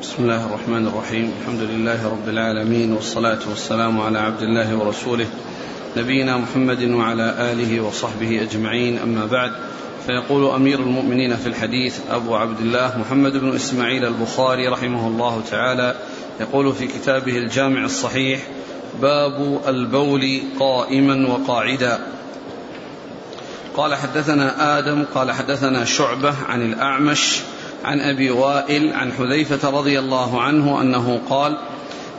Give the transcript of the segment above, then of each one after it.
بسم الله الرحمن الرحيم الحمد لله رب العالمين والصلاة والسلام على عبد الله ورسوله نبينا محمد وعلى آله وصحبه أجمعين أما بعد فيقول أمير المؤمنين في الحديث أبو عبد الله محمد بن إسماعيل البخاري رحمه الله تعالى يقول في كتابه الجامع الصحيح باب البول قائما وقاعدا قال حدثنا آدم قال حدثنا شعبة عن الأعمش عن أبي وائل عن حذيفة رضي الله عنه أنه قال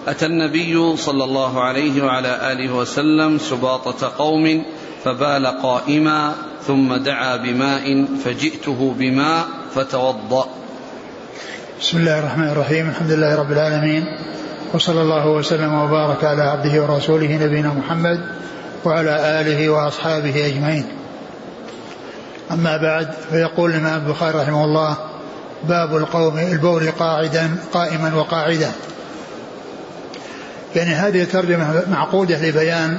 أتى النبي صلى الله عليه وعلى آله وسلم سباطة قوم فبال قائما ثم دعا بماء فجئته بماء فتوضأ. بسم الله الرحمن الرحيم الحمد لله رب العالمين وصلى الله وسلم وبارك على عبده ورسوله نبينا محمد وعلى آله وأصحابه أجمعين. أما بعد فيقول الإمام البخاري رحمه الله باب القوم البول قاعدا قائما وقاعدا. يعني هذه الترجمة معقودة لبيان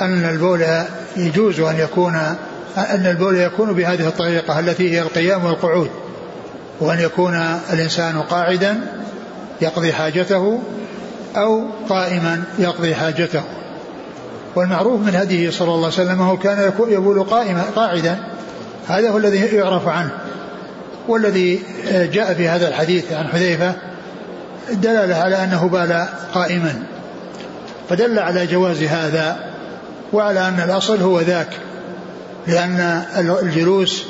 أن البول يجوز أن يكون أن البول يكون بهذه الطريقة التي هي القيام والقعود وأن يكون الإنسان قاعدا يقضي حاجته أو قائما يقضي حاجته. والمعروف من هديه صلى الله عليه وسلم هو كان يبول قائما قاعدا هذا هو الذي يعرف عنه. والذي جاء في هذا الحديث عن حذيفة دلالة على أنه بال قائما فدل على جواز هذا وعلى أن الأصل هو ذاك لأن الجلوس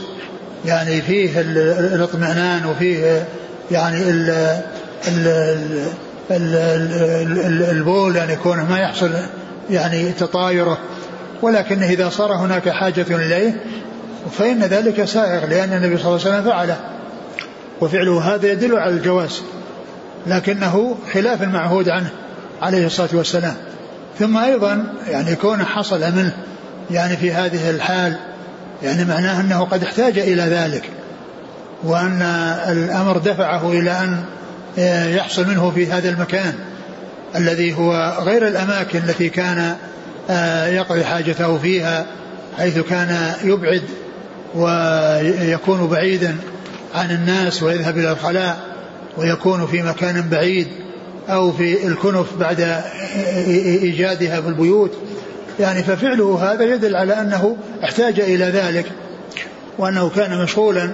يعني فيه الاطمئنان وفيه يعني ال ال ال البول يعني كونه ما يحصل يعني تطايره ولكن إذا صار هناك حاجة إليه فإن ذلك سائغ لأن النبي صلى الله عليه وسلم فعله. وفعله هذا يدل على الجواز لكنه خلاف المعهود عنه عليه الصلاة والسلام. ثم أيضا يعني كونه حصل منه يعني في هذه الحال يعني معناه أنه قد احتاج إلى ذلك وأن الأمر دفعه إلى أن يحصل منه في هذا المكان الذي هو غير الأماكن التي كان يقضي حاجته فيها حيث كان يبعد ويكون بعيدا عن الناس ويذهب إلى الخلاء ويكون في مكان بعيد أو في الكنف بعد إيجادها في البيوت. يعني ففعله هذا يدل على أنه احتاج إلى ذلك وأنه كان مشغولا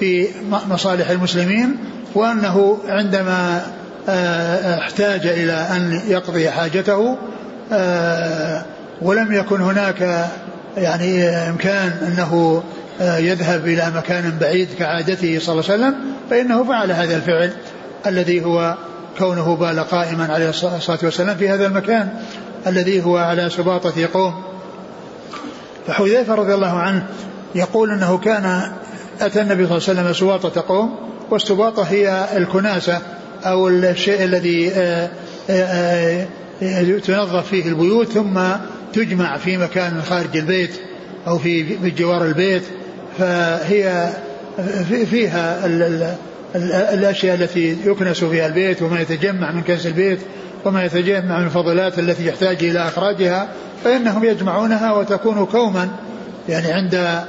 في مصالح المسلمين وأنه عندما احتاج إلى أن يقضي حاجته ولم يكن هناك يعني إمكان أنه يذهب إلى مكان بعيد كعادته صلى الله عليه وسلم فإنه فعل هذا الفعل الذي هو كونه بال قائما عليه الصلاة والسلام في هذا المكان الذي هو على سباطة قوم. فحذيفة رضي الله عنه يقول أنه كان أتى النبي صلى الله عليه وسلم سباطة قوم والسباطة هي الكناسة أو الشيء الذي تنظف فيه البيوت ثم تجمع في مكان خارج البيت أو في بجوار البيت. فهي فيها الأشياء التي يكنس فيها البيت وما يتجمع من كنس البيت وما يتجمع من الفضلات التي يحتاج إلى إخراجها فإنهم يجمعونها وتكون كوما يعني عند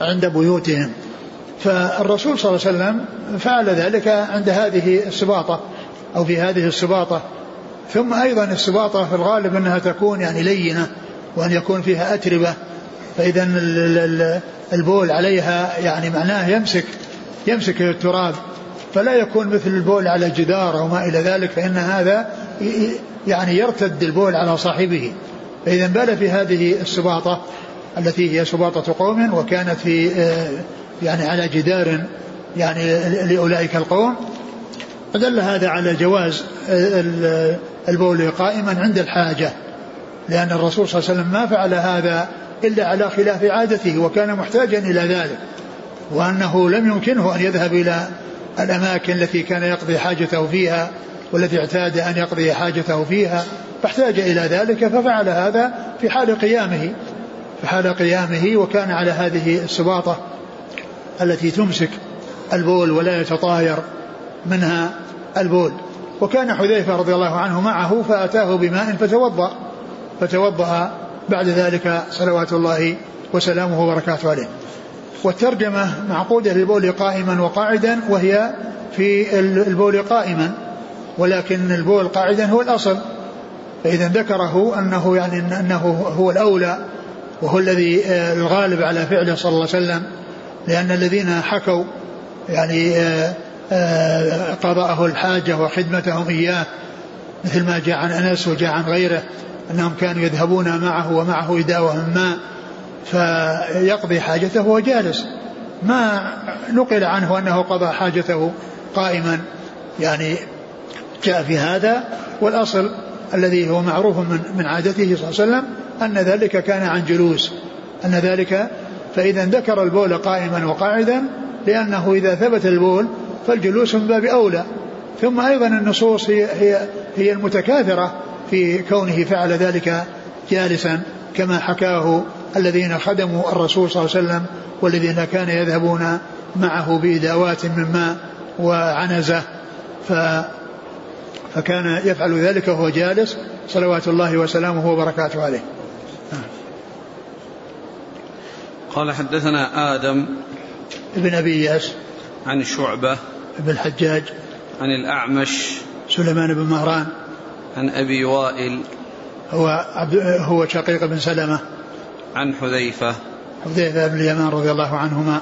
عند بيوتهم. فالرسول صلى الله عليه وسلم فعل ذلك عند هذه السباطة أو في هذه السباطة. ثم أيضا السباطة في الغالب أنها تكون يعني لينة وأن يكون فيها أتربة فإذا البول عليها يعني معناه يمسك يمسك التراب. فلا يكون مثل البول على جدار أو ما إلى ذلك فإن هذا يعني يرتد البول على صاحبه. فإذا بال في هذه السباطة التي هي سباطة قوم وكانت في يعني على جدار يعني لأولئك القوم فدل هذا على جواز البول قائما عند الحاجة. لأن الرسول صلى الله عليه وسلم ما فعل هذا إلا على خلاف عادته وكان محتاجا إلى ذلك وأنه لم يمكنه أن يذهب إلى الأماكن التي كان يقضي حاجته فيها والتي اعتاد أن يقضي حاجته فيها فاحتاج إلى ذلك ففعل هذا في حال قيامه في حال قيامه وكان على هذه السباطة التي تمسك البول ولا يتطاير منها البول. وكان حذيفة رضي الله عنه معه فأتاه بماء فتوضأ فتوضأ بعد ذلك صلوات الله وسلامه وبركاته عليه. والترجمة معقودة للبول قائما وقاعدا وهي في البول قائما ولكن البول قاعدا هو الأصل. فإذا ذكره أنه يعني أنه هو الأولى وهو الذي آه، الغالب على فعله صلى الله عليه وسلم لأن الذين حكوا يعني آه، آه، قضاءه الحاجة وخدمتهم إياه مثل ما جاء عن أنس وجاء عن غيره أنهم كانوا يذهبون معه ومعه إداوهم ماء فيقضي حاجته وهو جالس. ما نقل عنه أنه قضى حاجته قائما. يعني جاء في هذا والأصل الذي هو معروف من, من عادته صلى الله عليه وسلم أن ذلك كان عن جلوس. أن ذلك فإذا ذكر البول قائما وقاعدا لأنه إذا ثبت البول فالجلوس من باب أولى. ثم أيضا النصوص هي, هي, هي المتكاثرة. في كونه فعل ذلك جالسا كما حكاه الذين خدموا الرسول صلى الله عليه وسلم والذين كان يذهبون معه بإداوات من ماء وعنزة. ف فكان يفعل ذلك وهو جالس صلوات الله وسلامه وبركاته عليه. قال حدثنا آدم ابن أبي إياس عن شعبة ابن الحجاج عن الأعمش سليمان بن مهران عن أبي وائل هو عبد هو شقيق بن سلمة. عن حذيفة. حذيفة بن اليمان رضي الله عنهما.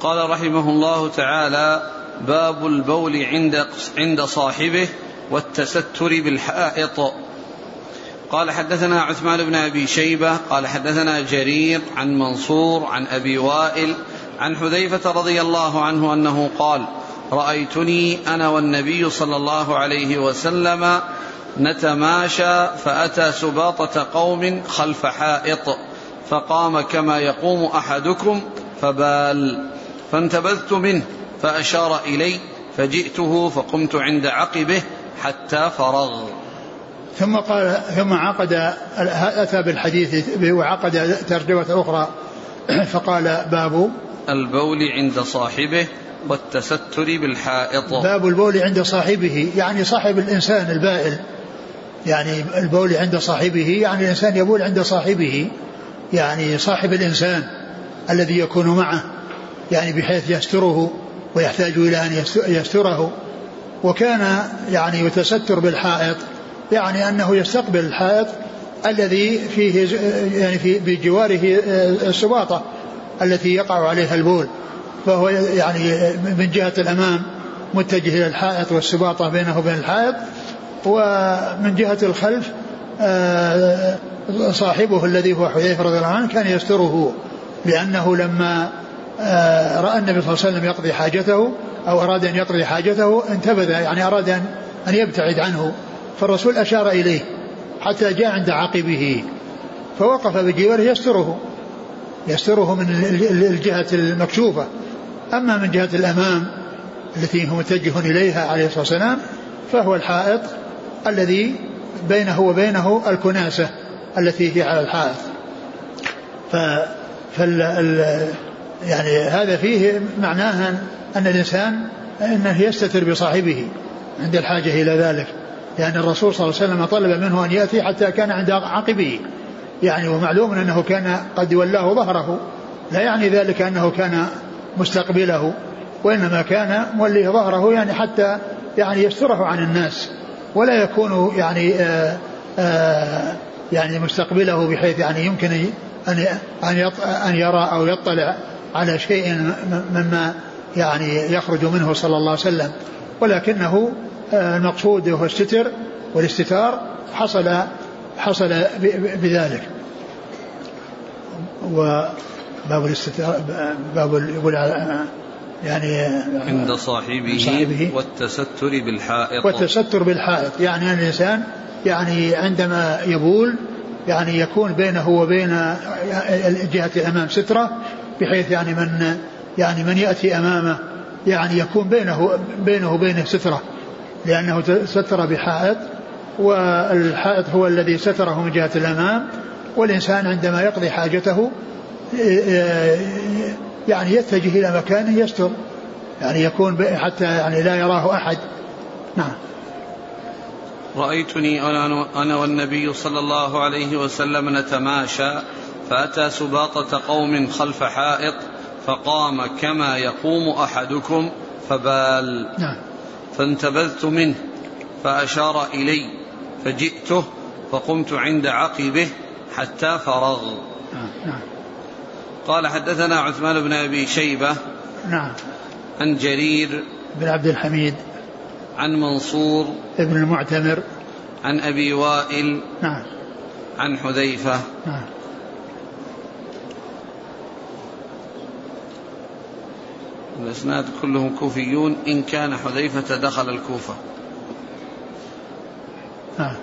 قال رحمه الله تعالى باب البول عند عند صاحبه والتستر بالحائط. قال حدثنا عثمان بن أبي شيبة قال حدثنا جرير عن منصور عن أبي وائل عن حذيفة رضي الله عنه أنه قال رأيتني أنا والنبي صلى الله عليه وسلم نتماشى فأتى سباطة قوم خلف حائط فقام كما يقوم أحدكم فبال فانتبذت منه فأشار إلي فجئته فقمت عند عقبه حتى فرغ. ثم قال ثم عقد أتى بالحديث وعقد ترجمة أخرى فقال باب البول عند صاحبه والتستر بالحائط. باب البول عند صاحبه يعني صاحب الإنسان البائل. يعني البول عند صاحبه يعني الإنسان يبول عند صاحبه. يعني صاحب الإنسان الذي يكون معه يعني بحيث يستره ويحتاج إلى أن يستره. وكان يعني يتستر بالحائط يعني أنه يستقبل الحائط الذي فيه يعني في بجواره السباطة التي يقع عليها البول. فهو يعني من جهة الأمام متجه إلى الحائط والسباطة بينه وبين الحائط ومن جهة الخلف آه، صاحبه الذي هو حذيفة رضي الله عنه كان يستره لأنه لما آه، رأى النبي صلى الله عليه وسلم يقضي حاجته أو أراد أن يقضي حاجته انتبذ يعني أراد أن يبتعد عنه فالرسول أشار إليه حتى جاء عند عقبه فوقف بجواره يستره يستره من الجهة المكشوفة. أما من جهة الأمام التي هو متجه إليها عليه الصلاة والسلام فهو الحائط الذي بينه وبينه الكناسة التي هي على الحائط. ف فال يعني هذا فيه معناها أن الإنسان أنه يستتر بصاحبه عند الحاجة إلى ذلك. لأن الرسول صلى الله عليه وسلم طلب منه أن يأتي حتى كان عند عقبه. يعني ومعلوم أنه كان قد ولاه ظهره. لا يعني ذلك أنه كان مستقبله وإنما كان موليه ظهره يعني حتى يعني يستره عن الناس ولا يكون يعني آآ آآ يعني مستقبله بحيث يعني يمكن أن أن أن يرى أو يطلع على شيء مما يعني يخرج منه صلى الله عليه وسلم. ولكنه المقصود هو الستر والاستتار حصل حصل بذلك. وباب الاستتار باب يقول يعني عند صاحبه, صاحبه. والتستر بالحائط. والتستر بالحائط. يعني أن الإنسان يعني عندما يبول يعني يكون بينه وبين جهة الأمام سترة بحيث يعني من يعني من يأتي أمامه يعني يكون بينه بينه وبينه سترة. لأنه ستر بحائط والحائط هو الذي ستره من جهة الأمام والإنسان عندما يقضي حاجته يعني يتجه إلى مكان يستر. يعني يكون حتى يعني لا يراه أحد. نعم. رأيتني أنا والنبي صلى الله عليه وسلم نتماشى فأتى سباطة قوم خلف حائط فقام كما يقوم أحدكم فبال. نعم. فانتبذت منه فأشار إلي فجئته فقمت عند عقبه حتى فرغ. نعم نعم. قال حدثنا عثمان بن أبي شيبة نعم. عن جرير بن عبد الحميد عن منصور ابن المعتمر عن أبي وائل نعم. عن حذيفة نعم. الإسناد كلهم كوفيون إن كان حذيفة دخل الكوفة. نعم.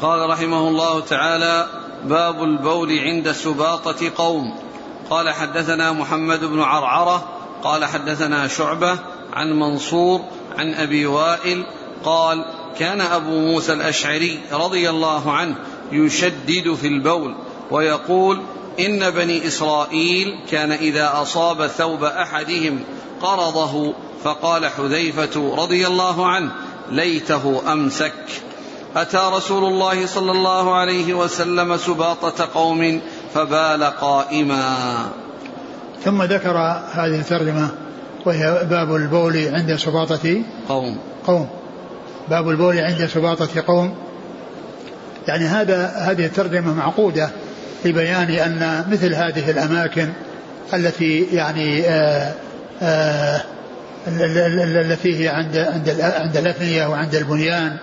قال رحمه الله تعالى باب البول عند سباطة قوم. قال حدثنا محمد بن عرعرة قال حدثنا شعبة عن منصور عن أبي وائل قال كان أبو موسى الأشعري رضي الله عنه يشدد في البول ويقول إن بني إسرائيل كان إذا أصاب ثوب أحدهم قرضه فقال حذيفة رضي الله عنه ليته أمسك أتى رسول الله صلى الله عليه وسلم سباطة قوم فبال قائما. ثم ذكر هذه الترجمة وهي باب البول عند سباطة قوم. قوم. باب البول عند سباطة قوم. يعني هذا هذه الترجمة معقودة لبيان أن مثل هذه الأماكن التي يعني آآ آآ التي هي عند عند عند الأثنية وعند البنيان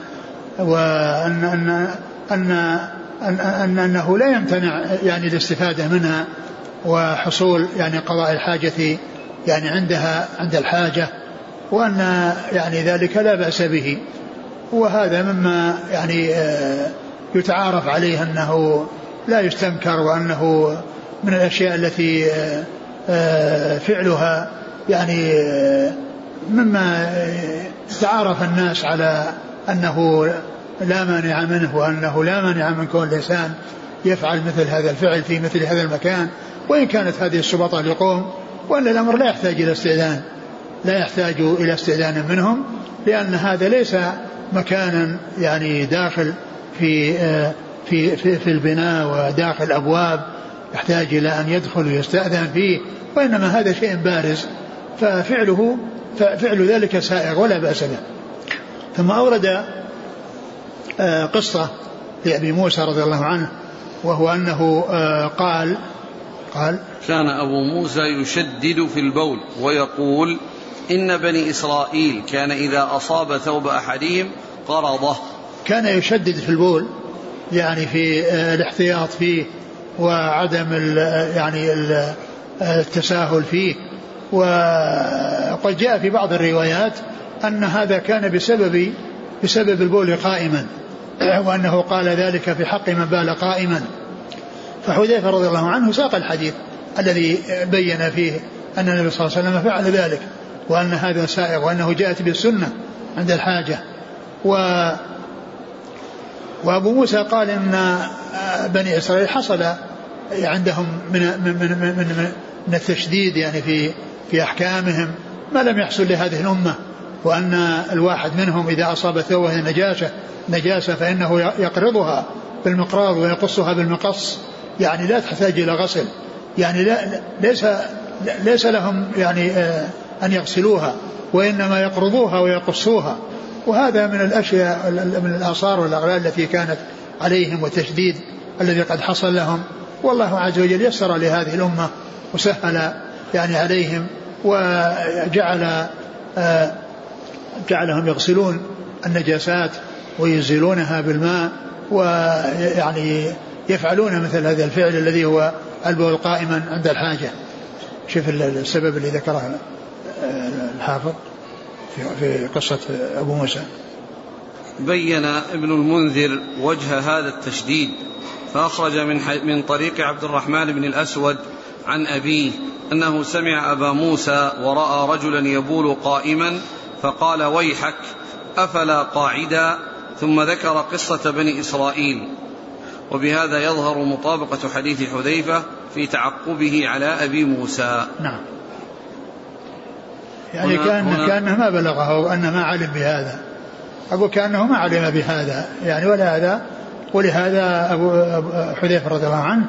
وأن أن أن أن, أن أنه لا يمتنع يعني الاستفادة منها وحصول يعني قضاء الحاجة يعني عندها عند الحاجة وأن يعني ذلك لا بأس به. وهذا مما يعني يتعارف عليه أنه لا يستنكر وأنه من الأشياء التي فعلها يعني مما تعارف الناس على أنه لا مانع منه وأنه لا مانع من كون الإنسان يفعل مثل هذا الفعل في مثل هذا المكان وإن كانت هذه السبطة لقوم وأن الأمر لا يحتاج إلى استئذان لا يحتاج إلى استئذان منهم لأن هذا ليس مكانا يعني داخل في في في, في البناء وداخل أبواب يحتاج إلى أن يدخل ويستأذن فيه وإنما هذا شيء بارز ففعله ففعل ذلك سائغ ولا بأس به. ثم أورد قصة لأبي موسى رضي الله عنه وهو أنه قال قال كان أبو موسى يشدد في البول ويقول إن بني إسرائيل كان إذا أصاب ثوب أحدهم قرضه كان يشدد في البول يعني في الاحتياط فيه وعدم ال يعني ال التساهل فيه. وقد جاء في بعض الروايات أن هذا كان بسبب بسبب البول قائما. وأنه قال ذلك في حق من بال قائما. فحذيفة رضي الله عنه ساق الحديث الذي بين فيه أن النبي صلى الله عليه وسلم فعل ذلك وأن هذا سائغ وأنه جاءت بالسنة عند الحاجة. و وأبو موسى قال إن بني إسرائيل حصل عندهم من من من من, من, التشديد يعني في في أحكامهم ما لم يحصل لهذه الأمة وأن الواحد منهم إذا أصاب ثوبه نجاسة نجاسة فإنه يقرضها بالمقراض ويقصها بالمقص. يعني لا تحتاج إلى غسل. يعني لا ليس ليس لهم يعني أن يغسلوها وإنما يقرضوها ويقصوها. وهذا من الأشياء من الآثار والأغلال التي كانت عليهم والتشديد الذي قد حصل لهم. والله عز وجل يسر لهذه الأمة وسهل يعني عليهم وجعل جعلهم يغسلون النجاسات ويزيلونها بالماء ويعني يفعلون مثل هذا الفعل الذي هو البول قائما عند الحاجة. شوف السبب اللي ذكره الحافظ في قصة أبو موسى. بين ابن المنذر وجه هذا التشديد فأخرج من من طريق عبد الرحمن بن الأسود عن أبيه أنه سمع أبا موسى ورأى رجلا يبول قائما فقال ويحك أفلا قاعدا؟ ثم ذكر قصة بني إسرائيل. وبهذا يظهر مطابقة حديث حذيفة في تعقبه على أبي موسى. نعم. يعني كأنه, كأنه ما بلغه وأنه ما علم بهذا. أقول كأنه ما علم بهذا. يعني ولهذا ولهذا أبو حذيفة رضي الله عنه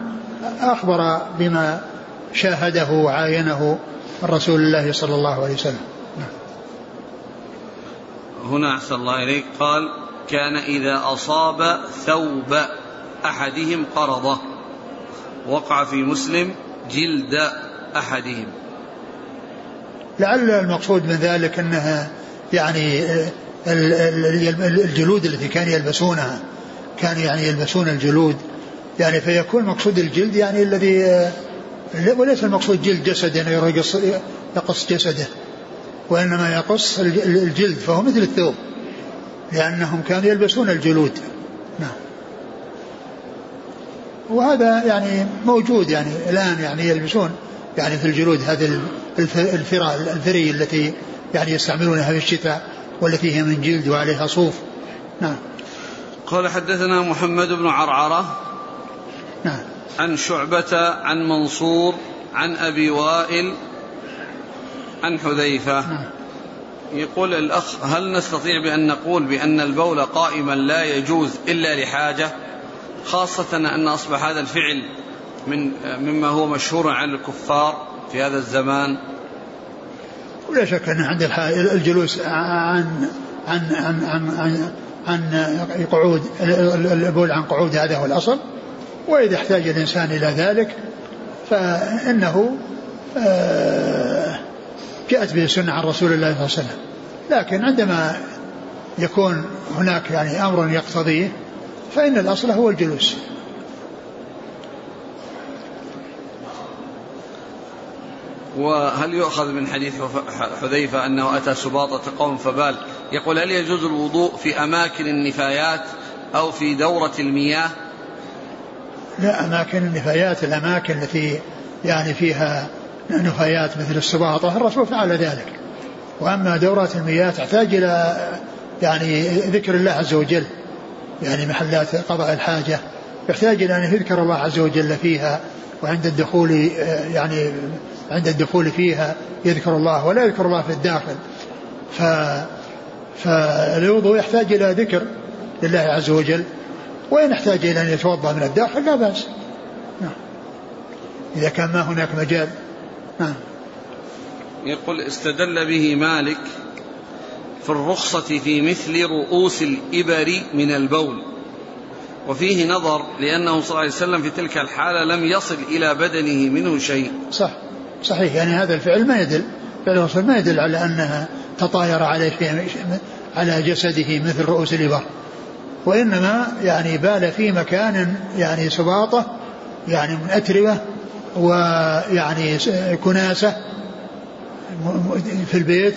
أخبر بما شاهده وعاينه رسول الله صلى الله عليه وسلم. نعم. هنا أحسن الله إليك. قال كان إذا أصاب ثوب أحدهم قرضه. وقع في مسلم جلد أحدهم. لعل المقصود من ذلك أنها يعني الجلود التي كانوا يلبسونها كانوا يعني يلبسون الجلود. يعني فيكون مقصود الجلد يعني الذي وليس المقصود جلد جسده يعني يقص, يقص جسده وإنما يقص الجلد فهو مثل الثوب. لأنهم كانوا يلبسون الجلود. نعم. وهذا يعني موجود يعني الآن يعني يلبسون يعني في الجلود هذه الفرا الفري التي يعني يستعملونها في الشتاء والتي هي من جلد وعليها صوف. نعم. قال حدثنا محمد بن عرعرة نعم. عن شعبة عن منصور عن أبي وائل عن حذيفة. نعم. يقول الأخ هل نستطيع بأن نقول بأن البول قائما لا يجوز إلا لحاجة خاصة أن أصبح هذا الفعل من مما هو مشهور عن الكفار في هذا الزمان؟ ولا شك أن عند الجلوس عن عن عن عن, عن, عن قعود البول عن قعود هذا هو الأصل. وإذا احتاج الإنسان إلى ذلك فإنه آه، جاءت به السنة عن رسول الله صلى الله عليه وسلم. لكن عندما يكون هناك يعني أمر يقتضيه فإن الأصل هو الجلوس. وهل يؤخذ من حديث حذيفة أنه أتى سباطة قوم فبال؟ يقول هل يجوز الوضوء في أماكن النفايات أو في دورة المياه؟ لا أماكن النفايات الأماكن التي يعني فيها نفايات مثل السباطة الرسول فعل ذلك. وأما دورات المياه تحتاج إلى يعني ذكر الله عز وجل يعني محلات قضاء الحاجة يحتاج إلى أن يذكر الله عز وجل فيها وعند الدخول يعني عند الدخول فيها يذكر الله ولا يذكر الله في الداخل. ف فالوضوء يحتاج إلى ذكر لله عز وجل وإن احتاج إلى أن يتوضأ من الداخل لا بأس. نعم. إذا كان ما هناك مجال. نعم. يقول استدل به مالك في الرخصة في مثل رؤوس الإبر من البول وفيه نظر لأنه صلى الله عليه وسلم في تلك الحالة لم يصل إلى بدنه منه شيء. صح صحيح. يعني هذا الفعل ما يدل فعل ما يدل على أنها تطاير عليه شيء على جسده مثل رؤوس الإبر. وإنما يعني بال في مكان يعني سباطة يعني من أتربة ويعني كناسة في البيت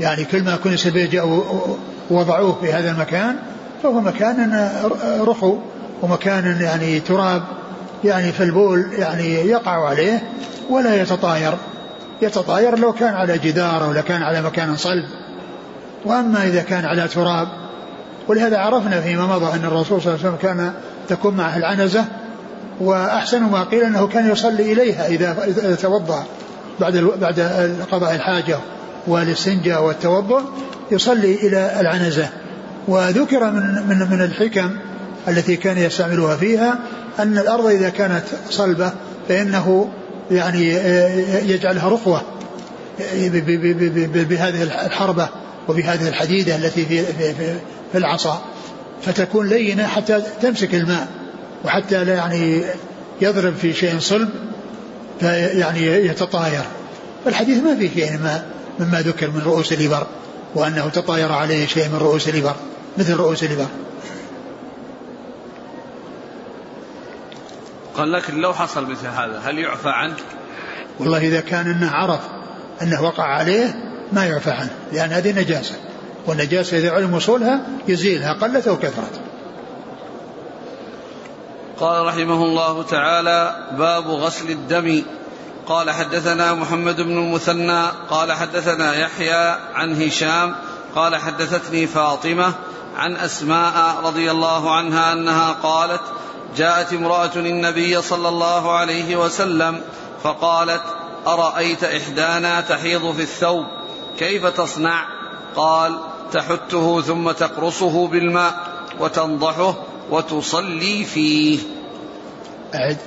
يعني كل ما كنس البيت جاءوا وضعوه في هذا المكان فهو مكان رخو ومكان يعني تراب يعني في البول يعني يقع عليه ولا يتطاير. يتطاير لو كان على جدار أو كان على مكان صلب. وأما إذا كان على تراب ولهذا عرفنا فيما مضى أن الرسول صلى الله عليه وسلم كان تكون معه العنزة وأحسن ما قيل أنه كان يصلي إليها إذا توضأ بعد بعد قضاء الحاجة والاستنجاء والتوضؤ يصلي إلى العنزة. وذكر من من من الحكم التي كان يستعملها فيها أن الأرض إذا كانت صلبة فإنه يعني يجعلها رخوة بهذه الحربة وبهذه الحديدة التي في, في, في العصا. فتكون لينة حتى تمسك الماء. وحتى لا يعني يضرب في شيء صلب فيعني يتطاير. الحديث ما فيه شيء ما مما ذكر من رؤوس الإبر وأنه تطاير عليه شيء من رؤوس الإبر مثل رؤوس الإبر. قال لكن لو حصل مثل هذا هل يعفى عنه والله إذا كان أنه عرف أنه وقع عليه ما يعفى عنه لأن هذه نجاسة والنجاسة إذا علم وصولها يزيلها قلت أو كثرت قال رحمه الله تعالى باب غسل الدم. قال حدثنا محمد بن المثنى قال حدثنا يحيى عن هشام قال حدثتني فاطمة عن أسماء رضي الله عنها أنها قالت جاءت امرأة النبي صلى الله عليه وسلم فقالت أرأيت إحدانا تحيض في الثوب كيف تصنع؟ قال تحته ثم تقرصه بالماء وتنضحه وتصلي فيه. أعد.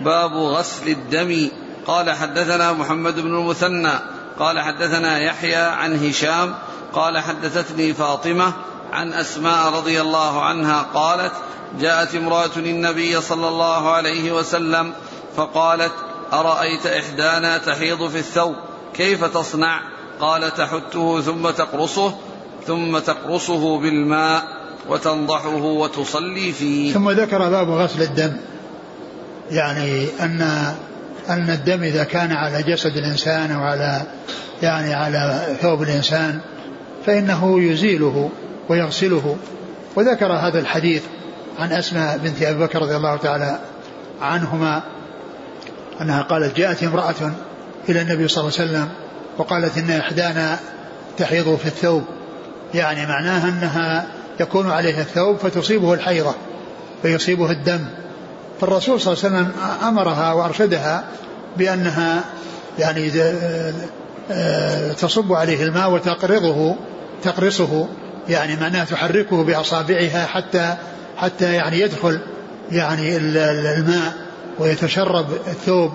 باب غسل الدم. قال حدثنا محمد بن المثنى. قال حدثنا يحيى عن هشام. قال حدثتني فاطمة عن أسماء رضي الله عنها قالت جاءت امرأة للنبي صلى الله عليه وسلم فقالت أرأيت إحدانا تحيض في الثوب؟ كيف تصنع؟ قال تحته ثم تقرصه ثم تقرصه بالماء. وتنضحه وتصلي فيه. ثم ذكر باب غسل الدم. يعني أن أن الدم إذا كان على جسد الإنسان أو على يعني على ثوب الإنسان فإنه يزيله ويغسله. وذكر هذا الحديث عن أسماء بنت أبي بكر رضي الله تعالى عنهما أنها قالت جاءت امرأة إلى النبي صلى الله عليه وسلم وقالت إن إحدانا تحيض في الثوب. يعني معناها أنها يكون عليها الثوب فتصيبه الحيضة فيصيبه الدم. فالرسول صلى الله عليه وسلم أمرها وأرشدها بأنها يعني آه، تصب عليه الماء وتقرضه تقرصه يعني معناها تحركه بأصابعها حتى حتى يعني يدخل يعني الماء ويتشرب الثوب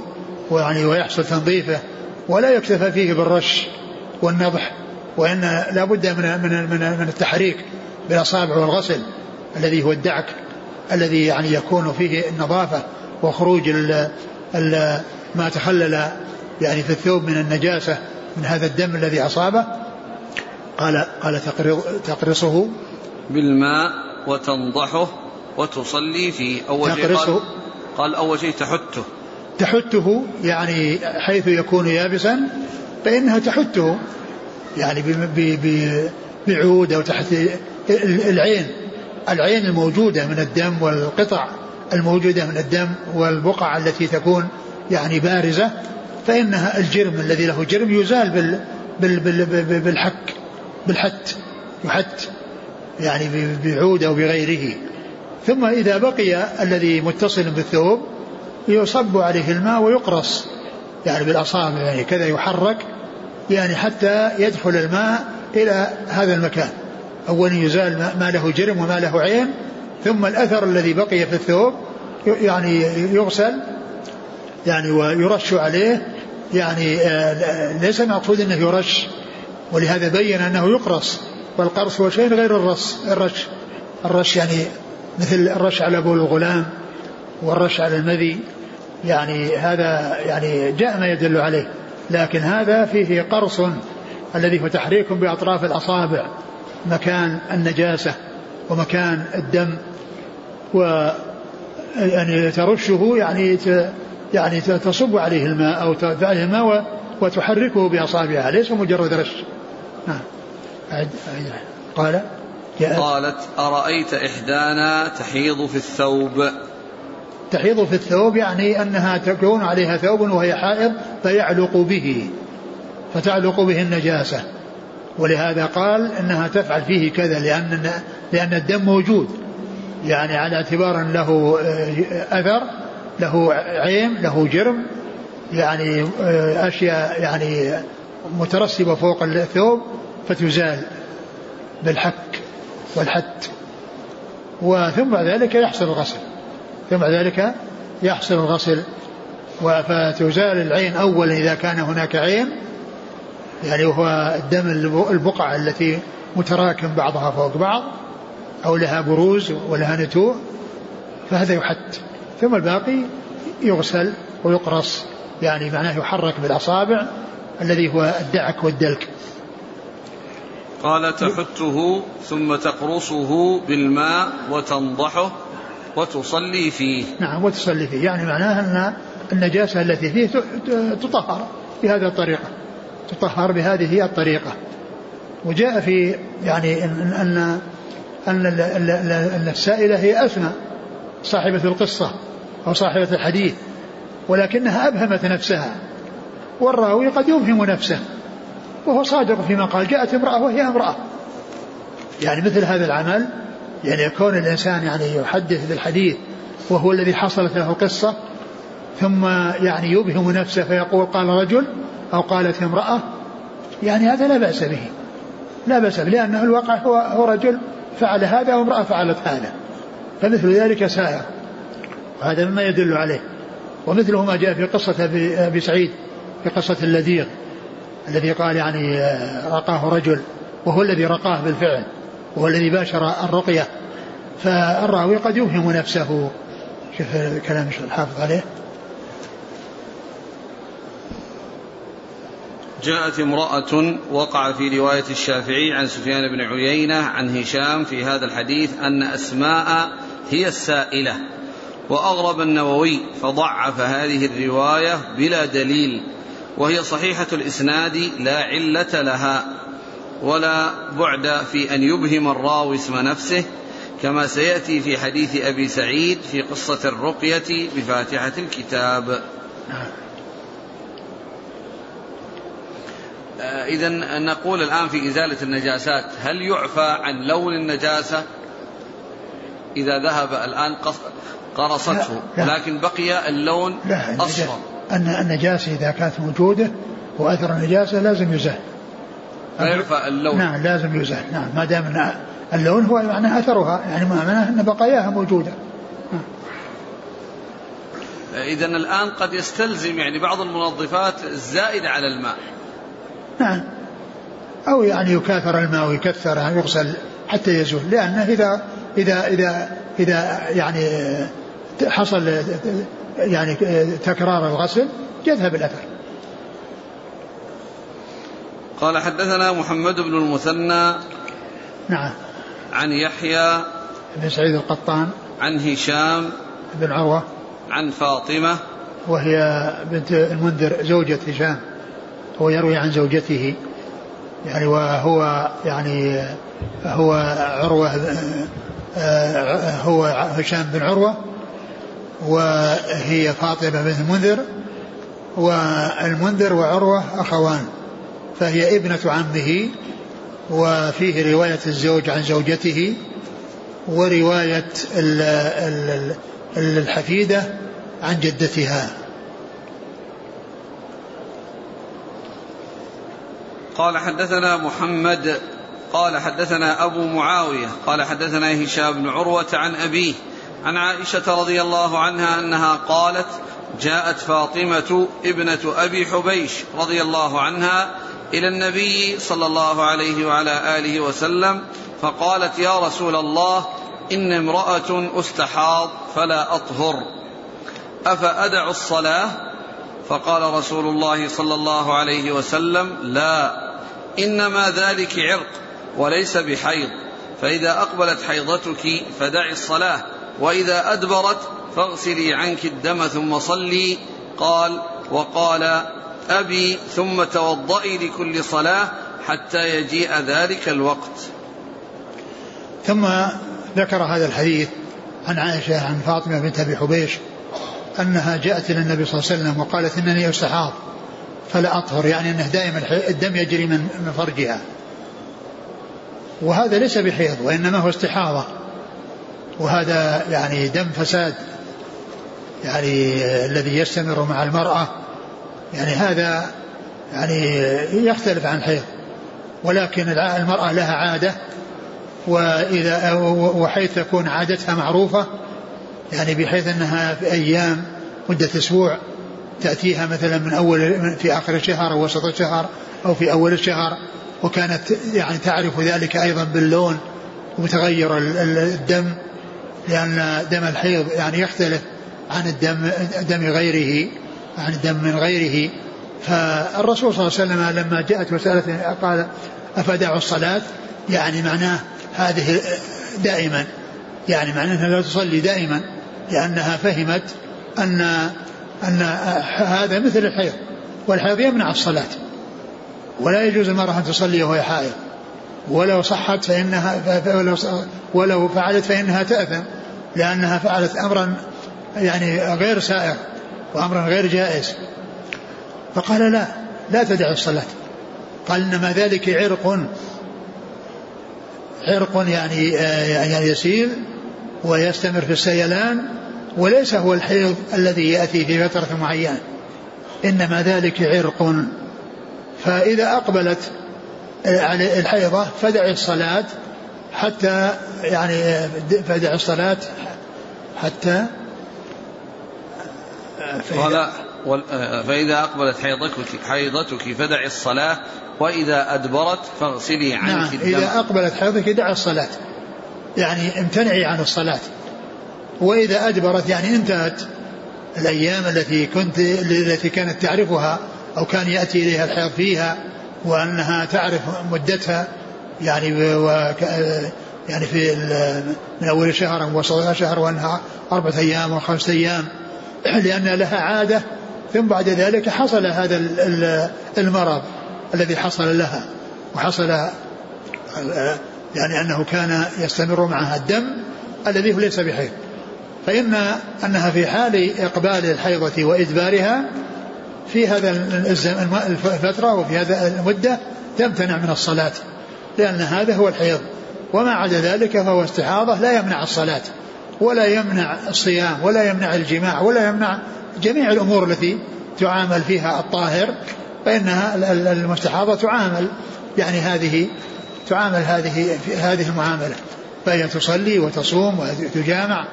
ويعني ويحصل تنظيفه. ولا يكتفى فيه بالرش والنضح وإن لا بد من من من التحريك. بالأصابع والغسل الذي هو الدعك الذي يعني يكون فيه النظافة وخروج ال ال ما تخلل يعني في الثوب من النجاسة من هذا الدم الذي أصابه. قال قال تقرصه. بالماء وتنضحه وتصلي فيه. أول شيء قال, قال أول شيء تحته. تحته يعني حيث يكون يابسا فإنها تحته يعني بعود أو تحت العين العين الموجودة من الدم والقطع الموجودة من الدم والبقع التي تكون يعني بارزة فإنها الجرم الذي له جرم يزال بال بال بال بالحك بالحت يحت يعني بعود أو بغيره. ثم إذا بقي الذي متصل بالثوب يصب عليه الماء ويقرص يعني بالأصابع يعني كذا يحرك يعني حتى يدخل الماء إلى هذا المكان. أولا يزال ما له جرم وما له عين ثم الأثر الذي بقي في الثوب يعني يغسل يعني ويرش عليه يعني آه، ليس المقصود إنه يرش ولهذا بين أنه يقرص والقرص هو شيء غير الرص الرش الرش يعني مثل الرش على بول الغلام والرش على المذي يعني هذا يعني جاء ما يدل عليه لكن هذا فيه قرص الذي هو تحريك بأطراف الأصابع. مكان النجاسة ومكان الدم و يعني ترشه يعني يعني تصب عليه الماء أو تدفع عليه الماء وتحركه بأصابعها ليس مجرد رش. نعم قال قالت أرأيت إحدانا تحيض في الثوب؟ تحيض في الثوب يعني أنها تكون عليها ثوب وهي حائض فيعلق به فتعلق به النجاسة. ولهذا قال إنها تفعل فيه كذا لأن لأن الدم موجود. يعني على اعتبار له آه، أثر له عين له جرم يعني آه، أشياء يعني مترسبه فوق الثوب فتزال بالحك والحت. وثم بعد ذلك يحصل الغسل. ثم بعد ذلك يحصل الغسل. فتزال العين اولا إذا كان هناك عين يعني وهو الدم البقع التي متراكم بعضها فوق بعض أو لها بروز ولها نتوء فهذا يحت. ثم الباقي يغسل ويقرص يعني معناه يحرك بالأصابع الذي هو الدعك والدلك. قال تحته ثم تقرصه بالماء وتنضحه وتصلي فيه. نعم وتصلي فيه. يعني معناها أن النجاسة التي فيه تطهر بهذه الطريقة. تطهر بهذه الطريقة. وجاء في يعني أن أن أن, السائلة هي أسمى صاحبة القصة أو صاحبة الحديث ولكنها أبهمت نفسها. والراوي قد يبهم نفسه وهو صادق فيما قال. جاءت امرأة وهي امرأة. يعني مثل هذا العمل يعني يكون الإنسان يعني يحدث بالحديث وهو الذي حصلت له القصة ثم يعني يبهم نفسه فيقول قال رجل أو قالت امرأة يعني هذا لا بأس به. لا بأس به لأنه الواقع هو, هو رجل فعل هذا وامرأة فعلت هذا. فمثل ذلك سائر. وهذا مما يدل عليه. ومثله ما جاء في قصة أبي سعيد في قصة اللذيغ الذي قال يعني رقاه رجل وهو الذي رقاه بالفعل وهو الذي باشر الرقية. فالراوي قد يوهم نفسه. شوف كلام الحافظ عليه. جاءت امرأة وقع في رواية الشافعي عن سفيان بن عيينة عن هشام في هذا الحديث أن أسماء هي السائلة وأغرب النووي فضعف هذه الرواية بلا دليل وهي صحيحة الإسناد لا علة لها ولا بعد في أن يبهم الراوي اسم نفسه كما سيأتي في حديث أبي سعيد في قصة الرقية بفاتحة الكتاب آه، إذا نقول الآن في إزالة النجاسات هل يعفى عن لون النجاسة؟ إذا ذهب الآن قرصته لكن بقي اللون لا أصفر. أن النجاسة إذا كانت موجودة وأثر النجاسة لازم يزال. فيعفى اللون. نعم لازم يزال. نعم ما دام اللون هو معناه أثرها يعني معناه أن بقاياها موجودة. نعم. إذا الآن قد يستلزم يعني بعض المنظفات الزائدة على الماء. نعم أو يعني يكاثر الماء ويكثر يعني يغسل حتى يزول. لأنه إذا إذا إذا إذا يعني حصل يعني تكرار الغسل يذهب الأثر. قال حدثنا محمد بن المثنى نعم. عن يحيى بن سعيد القطان عن هشام بن عروة عن فاطمة وهي بنت المنذر زوجة هشام. هو يروي عن زوجته يعني وهو يعني هو عروة هو هشام بن عروة وهي فاطمة بنت المنذر والمنذر وعروة أخوان فهي ابنة عمه وفيه رواية الزوج عن زوجته ورواية الحفيدة عن جدتها. قال حدثنا محمد قال حدثنا أبو معاوية قال حدثنا هشام بن عروة عن أبيه عن عائشة رضي الله عنها أنها قالت جاءت فاطمة ابنة أبي حبيش رضي الله عنها إلى النبي صلى الله عليه وعلى آله وسلم فقالت يا رسول الله إن امرأة أستحاض فلا أطهر أفأدع الصلاة؟ فقال رسول الله صلى الله عليه وسلم لا. إنما ذلك عرق وليس بحيض. فإذا أقبلت حيضتك فدعي الصلاة وإذا أدبرت فاغسلي عنك الدم ثم صلي. قال وقال أبي ثم توضئي لكل صلاة حتى يجيء ذلك الوقت. ثم ذكر هذا الحديث عن عائشة عن فاطمة بنت أبي حبيش أنها جاءت إلى النبي صلى الله عليه وسلم وقالت إنني أستحاض. فلا أطهر يعني أنه دائما الدم يجري من فرجها. وهذا ليس بحيض وإنما هو استحاضة. وهذا يعني دم فساد يعني الذي يستمر مع المرأة. يعني هذا يعني يختلف عن الحيض ولكن المرأة لها عادة وإذا وحيث تكون عادتها معروفة يعني بحيث أنها في أيام مدة أسبوع تأتيها مثلا من أول في آخر الشهر أو وسط الشهر أو في أول الشهر وكانت يعني تعرف ذلك أيضا باللون ومتغير الدم لأن دم الحيض يعني يختلف عن الدم دم غيره عن الدم من غيره. فالرسول صلى الله عليه وسلم لما جاءت مسألة قال أفدع الصلاة يعني معناه هذه دائما يعني معناه أنها لا تصلي دائما لأنها فهمت أن أن هذا مثل الحيض والحيض يمنع الصلاة. ولا يجوز المرأة أن تصلي وهي حائض. ولو صحت فإنها ولو فعلت فإنها تأثم لأنها فعلت أمرا يعني غير سائر وأمرا غير جائز. فقال لا لا تدع الصلاة. قال إنما ذلك عرق عرق يعني يعني يسير ويستمر في السيلان وليس هو الحيض الذي يأتي في فترة معينة إنما ذلك عرق. فإذا أقبلت الحيضة فدع الصلاة حتى يعني فدع الصلاة حتى قال فإذا أقبلت حيضتك حيضتك فدع الصلاة وإذا أدبرت فاغسلي عنك نعم الدم. إذا أقبلت حيضتك دع الصلاة. يعني امتنعي عن الصلاة. وإذا أدبرت يعني انتهت الأيام التي كنت التي كانت تعرفها أو كان يأتي إليها الحيض فيها وأنها تعرف مدتها يعني و يعني في من أول شهر ووسط شهر وأنها أربعة أيام وخمسة أيام لأن لها عادة ثم بعد ذلك حصل هذا المرض الذي حصل لها وحصل يعني أنه كان يستمر معها الدم الذي هو ليس بحيض. فإن أنها في حال إقبال الحيضة وإدبارها في هذا الفترة وفي هذا المدة تمتنع من الصلاة لأن هذا هو الحيض. وما عدا ذلك فهو استحاضة لا يمنع الصلاة ولا يمنع الصيام ولا يمنع الجماع ولا يمنع جميع الأمور التي تعامل فيها الطاهر فإنها المستحاضة تعامل يعني هذه تعامل هذه هذه المعاملة. فهي تصلي وتصوم وتجامع.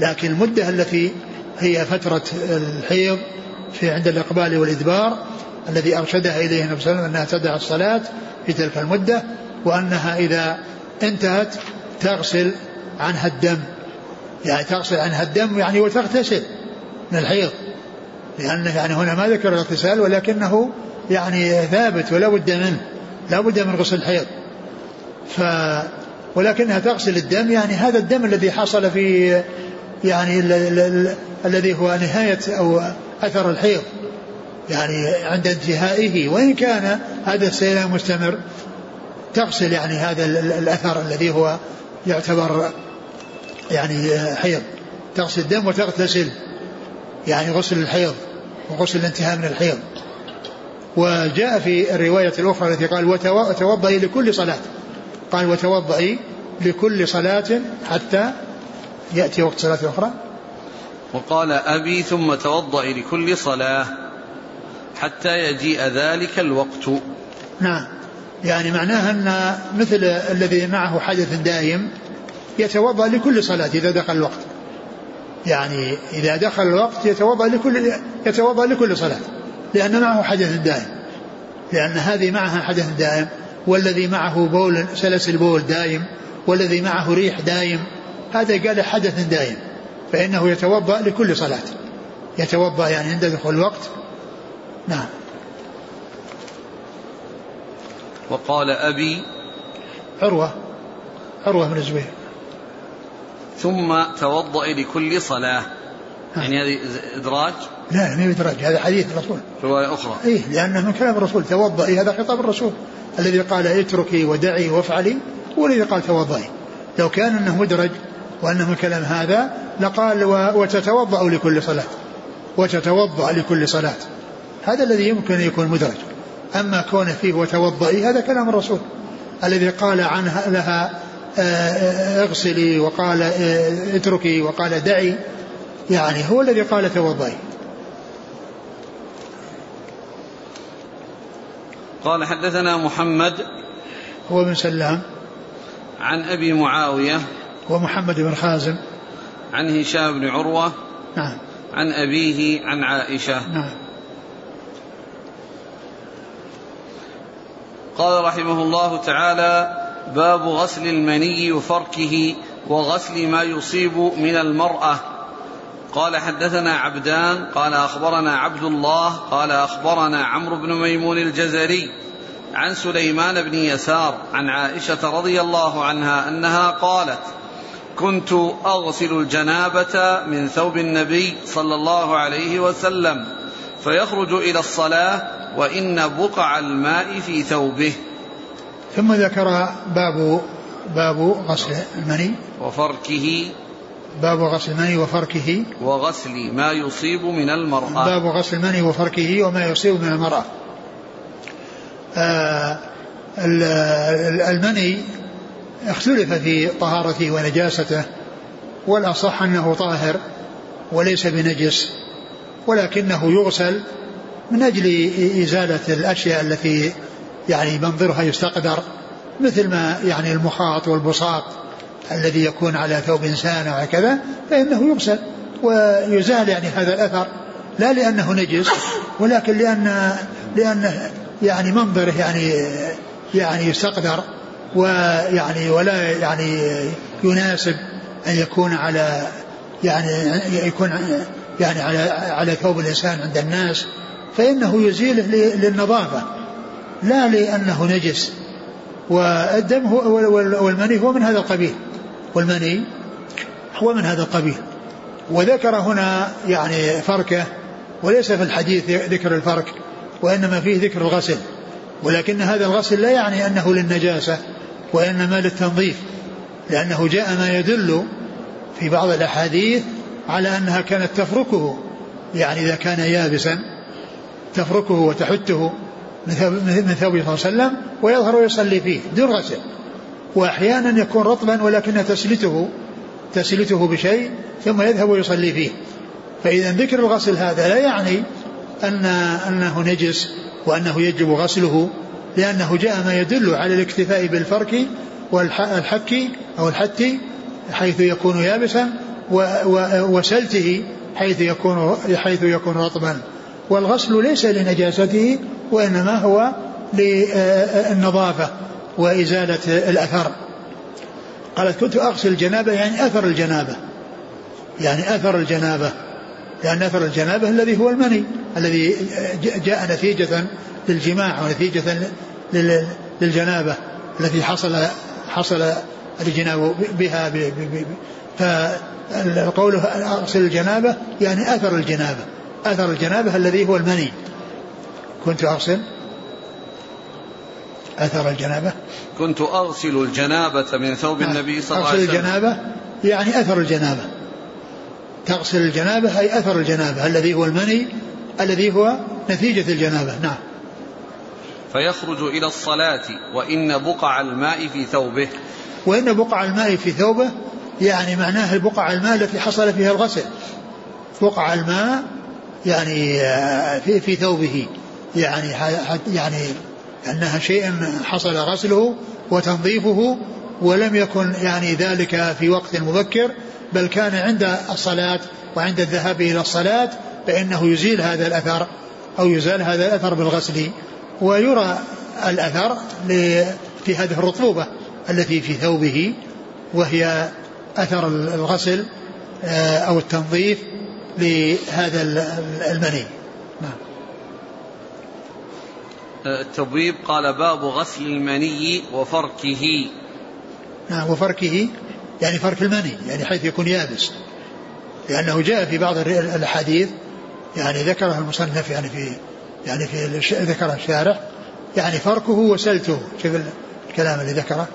لكن المدة التي هي فترة الحيض في عند الإقبال والإدبار الذي أرشدها إليه النبي صلى الله عليه وسلم أنها تدع الصلاة في تلك المدة وأنها إذا انتهت تغسل عنها الدم. يعني تغسل عنها الدم يعني وتغتسل من الحيض. لأنه يعني هنا ما ذكر الاغتسال ولكنه يعني ثابت ولا بد منه. لا بد من غسل الحيض. ف ولكنها تغسل الدم يعني هذا الدم الذي حصل في يعني الذي هو نهاية أو أثر الحيض. يعني عند انتهائه وإن كان هذا السيلان مستمر تغسل يعني هذا الأثر الذي هو يعتبر يعني حيض. تغسل الدم وتغتسل. يعني غسل الحيض وغسل الانتهاء من الحيض. وجاء في الرواية الأخرى التي قال وتوضئي لكل صلاة. قال وتوضئي لكل صلاة حتى يأتي وقت صلاة أخرى؟ وقال أبي ثم توضئي لكل صلاة حتى يجيء ذلك الوقت. نعم. يعني معناها أن مثل الذي معه حدث دائم يتوضأ لكل صلاة إذا دخل الوقت. يعني إذا دخل الوقت يتوضأ لكل يتوضأ لكل صلاة لأن معه حدث دائم. لأن هذه معها حدث دائم والذي معه بول سلس البول دائم والذي معه ريح دائم هذا قال حدث دائم فإنه يتوضأ لكل صلاة. يتوضأ يعني عند دخول الوقت. نعم. وقال أبي عروة عروة بن الزبير. ثم توضأ لكل صلاة. يعني هذه إدراج؟ لا ما إدراج هذا حديث الرسول رواية أخرى. إيه لأنه من كلام الرسول توضئي هذا خطاب الرسول. الذي قال اتركي ودعي وافعلي هو الذي قال توضئي لو كان أنه مدرج وأنه من كلام هذا لقال وتتوضأ لكل صلاة. وتتوضأ لكل صلاة. هذا الذي يمكن أن يكون مدرج. أما كونه فيه وتوضئي هذا كلام الرسول. الذي قال عنها لها آه، آه، اغسلي وقال آه، اتركي وقال دعي يعني هو الذي قال توضئي. قال حدثنا محمد هو بن سلام. عن أبي معاوية ومحمد بن خازم. عن هشام بن عروة. نعم. عن أبيه عن عائشة. نعم. قال رحمه الله تعالى باب غسل المني وفركه وغسل ما يصيب من المرأة. قال حدثنا عبدان قال أخبرنا عبد الله قال أخبرنا عمرو بن ميمون الجزري عن سليمان بن يسار عن عائشة رضي الله عنها أنها قالت كنت أغسل الجنابة من ثوب النبي صلى الله عليه وسلم فيخرج إلى الصلاة وإن بقع الماء في ثوبه. ثم ذكر باب باب غسل المني. وفركه. باب غسل المني وفركه. وغسل ما يصيب من المرأة. باب غسل المني وفركه وما يصيب من المرأة. آه المني اختلف في طهارته ونجاسته والأصح أنه طاهر وليس بنجس ولكنه يغسل من أجل إزالة الأشياء التي يعني منظرها يستقدر مثل ما يعني المخاط والبساط الذي يكون على ثوب إنسان وهكذا فإنه يغسل ويزال يعني هذا الأثر لا لأنه نجس ولكن لأن لأن يعني منظره يعني يعني يستقدر. ويعني ولا يعني يناسب أن يكون على يعني يكون يعني على على ثوب الإنسان عند الناس فإنه يزيله للنظافة لا لأنه نجس. والدم هو والمني هو من هذا القبيل. والمني هو من هذا القبيل. وذكر هنا يعني فركة وليس في الحديث ذكر الفرك وإنما فيه ذكر الغسل. ولكن هذا الغسل لا يعني أنه للنجاسة وإنما للتنظيف لأنه جاء ما يدل في بعض الأحاديث على أنها كانت تفركه يعني إذا كان يابسا تفركه وتحته من ثوبه صلى الله عليه وسلم ويظهر ويصلي فيه دون غسل. وأحيانا يكون رطبا ولكنها تسلته تسلته بشيء ثم يذهب ويصلي فيه. فإذا ذكر الغسل هذا لا يعني أن أنه نجس وأنه يجب غسله لأنه جاء ما يدل على الاكتفاء بالفرك والحك أو الحت حيث يكون يابسا وسلته حيث يكون حيث يكون رطبا. والغسل ليس لنجاسته وإنما هو للنظافة وإزالة الأثر. قالت كنت أغسل الجنابة يعني أثر الجنابة. يعني أثر الجنابة. لأن أثر الجنابة الذي هو المني الذي جاء نتيجة للجماع ونتيجة للجنابة التي حصل حصل الجناب بها فقوله أغسل الجنابة يعني أثر الجنابة أثر الجنابة الذي هو المني. كنت أغسل أثر الجنابة؟ كنت أغسل الجنابة من ثوب النبي صلى الله عليه وسلم. أغسل الجنابة يعني أثر الجنابة. تغسل الجنابة أي أثر الجنابة الذي هو المني الذي هو نتيجة الجنابة. نعم. فيخرج إلى الصلاة وإن بقع الماء في ثوبه. وإن بقع الماء في ثوبه يعني معناه البقع الماء التي حصل فيها الغسل. بقع الماء يعني آه، في في ثوبه. يعني يعني أنها شيء حصل غسله وتنظيفه ولم يكن يعني ذلك في وقت مبكر. بل كان عند الصلاة وعند الذهاب إلى الصلاة فإنه يزيل هذا الأثر أو يزال هذا الأثر بالغسل ويرى الأثر في هذه الرطوبة التي في ثوبه وهي أثر الغسل آه، أو التنظيف لهذا المني. نعم. التبويب قال باب غسل المني وفركه. نعم وفركه. يعني فرك المني يعني حيث يكون يابس. لأنه جاء في بعض الأحاديث يعني ذكرها المصنف يعني في يعني في ذكرها الشارح يعني فركه وسلته. شوف الكلام اللي ذكره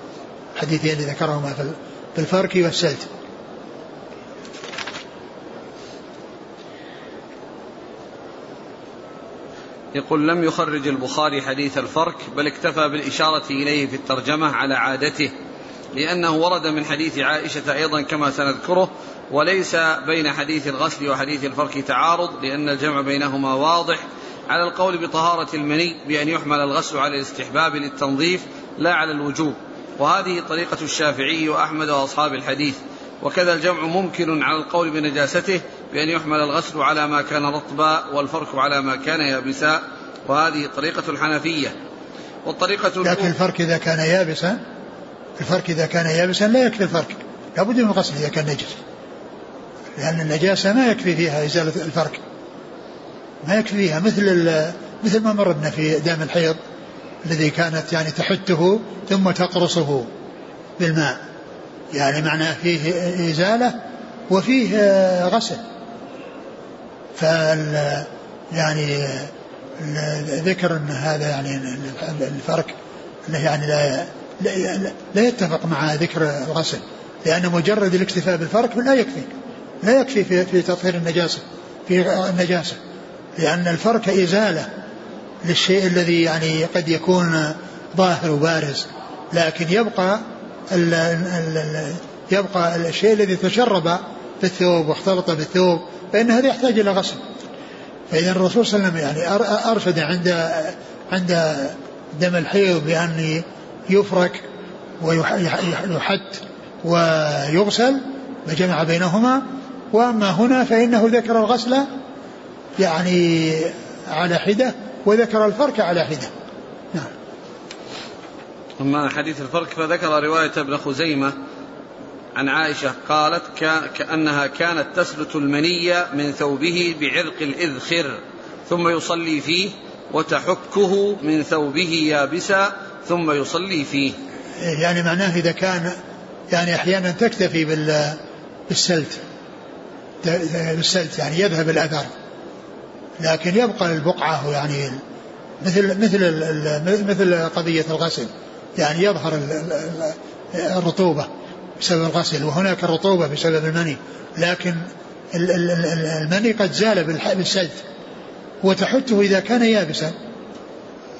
الحديثين اللي ذكرهما في الفرك والسلت. يقول لم يخرج البخاري حديث الفرك بل اكتفى بالإشارة إليه في الترجمة على عادته لأنه ورد من حديث عائشة أيضا كما سنذكره وليس بين حديث الغسل وحديث الفرك تعارض لأن الجمع بينهما واضح. على القول بطهارة المني بأن يحمل الغسل على الاستحباب للتنظيف لا على الوجوب. وهذه طريقة الشافعي وأحمد وأصحاب الحديث. وكذا الجمع ممكن على القول بنجاسته بأن يحمل الغسل على ما كان رطبا والفرك على ما كان يابسا. وهذه طريقة الحنفية. والطريقة لكن الفرك إذا كان يابسا؟ الفرك إذا كان يابسا لا يكفي الفرك لابد من الغسل إذا كان نجس. لأن النجاسة ما يكفي فيها إزالة الفرك ما يكفي فيها. مثل مثل ما مرنا في دام الحيض الذي كانت يعني تحته ثم تقرصه بالماء. يعني معناه فيه إزالة وفيه غسل. فال يعني ذكر إن هذا يعني الفرق. إنه يعني لا لا, لا يتفق مع ذكر الغسل لأن مجرد الاكتفاء بالفرق لا يكفي لا يكفي في, في تطهير النجاسة في النجاسة لأن الفرق إزالة للشيء الذي يعني قد يكون ظاهر وبارز لكن يبقى ال ال يبقى الشيء الذي تشرب في الثوب واختلط بالثوب فإن هذا يحتاج إلى غسل. فإذا الرسول صلى الله عليه وسلم يعني أرشد عند عند دم الحيض بأن يفرك ويحت ويغسل فجمع بينهما وأما هنا فإنه ذكر الغسل يعني على حدة وذكر الفرك على حدة. نعم. أما حديث الفرك فذكر رواية ابن خزيمة عن عائشة قالت كأنها كانت تسلت المنية من ثوبه بعرق الإذخر ثم يصلي فيه وتحكه من ثوبه يابسا ثم يصلي فيه. يعني معناه إذا كان يعني أحيانا تكتفي بالسلت. بالسلت يعني يذهب الأثر لكن يبقى البقعة يعني مثل مثل مثل قضية الغسل. يعني يظهر الرطوبة بسبب الغسل وهناك الرطوبة بسبب المني. لكن المني قد زال بالسلت. وتحته إذا كان يابسا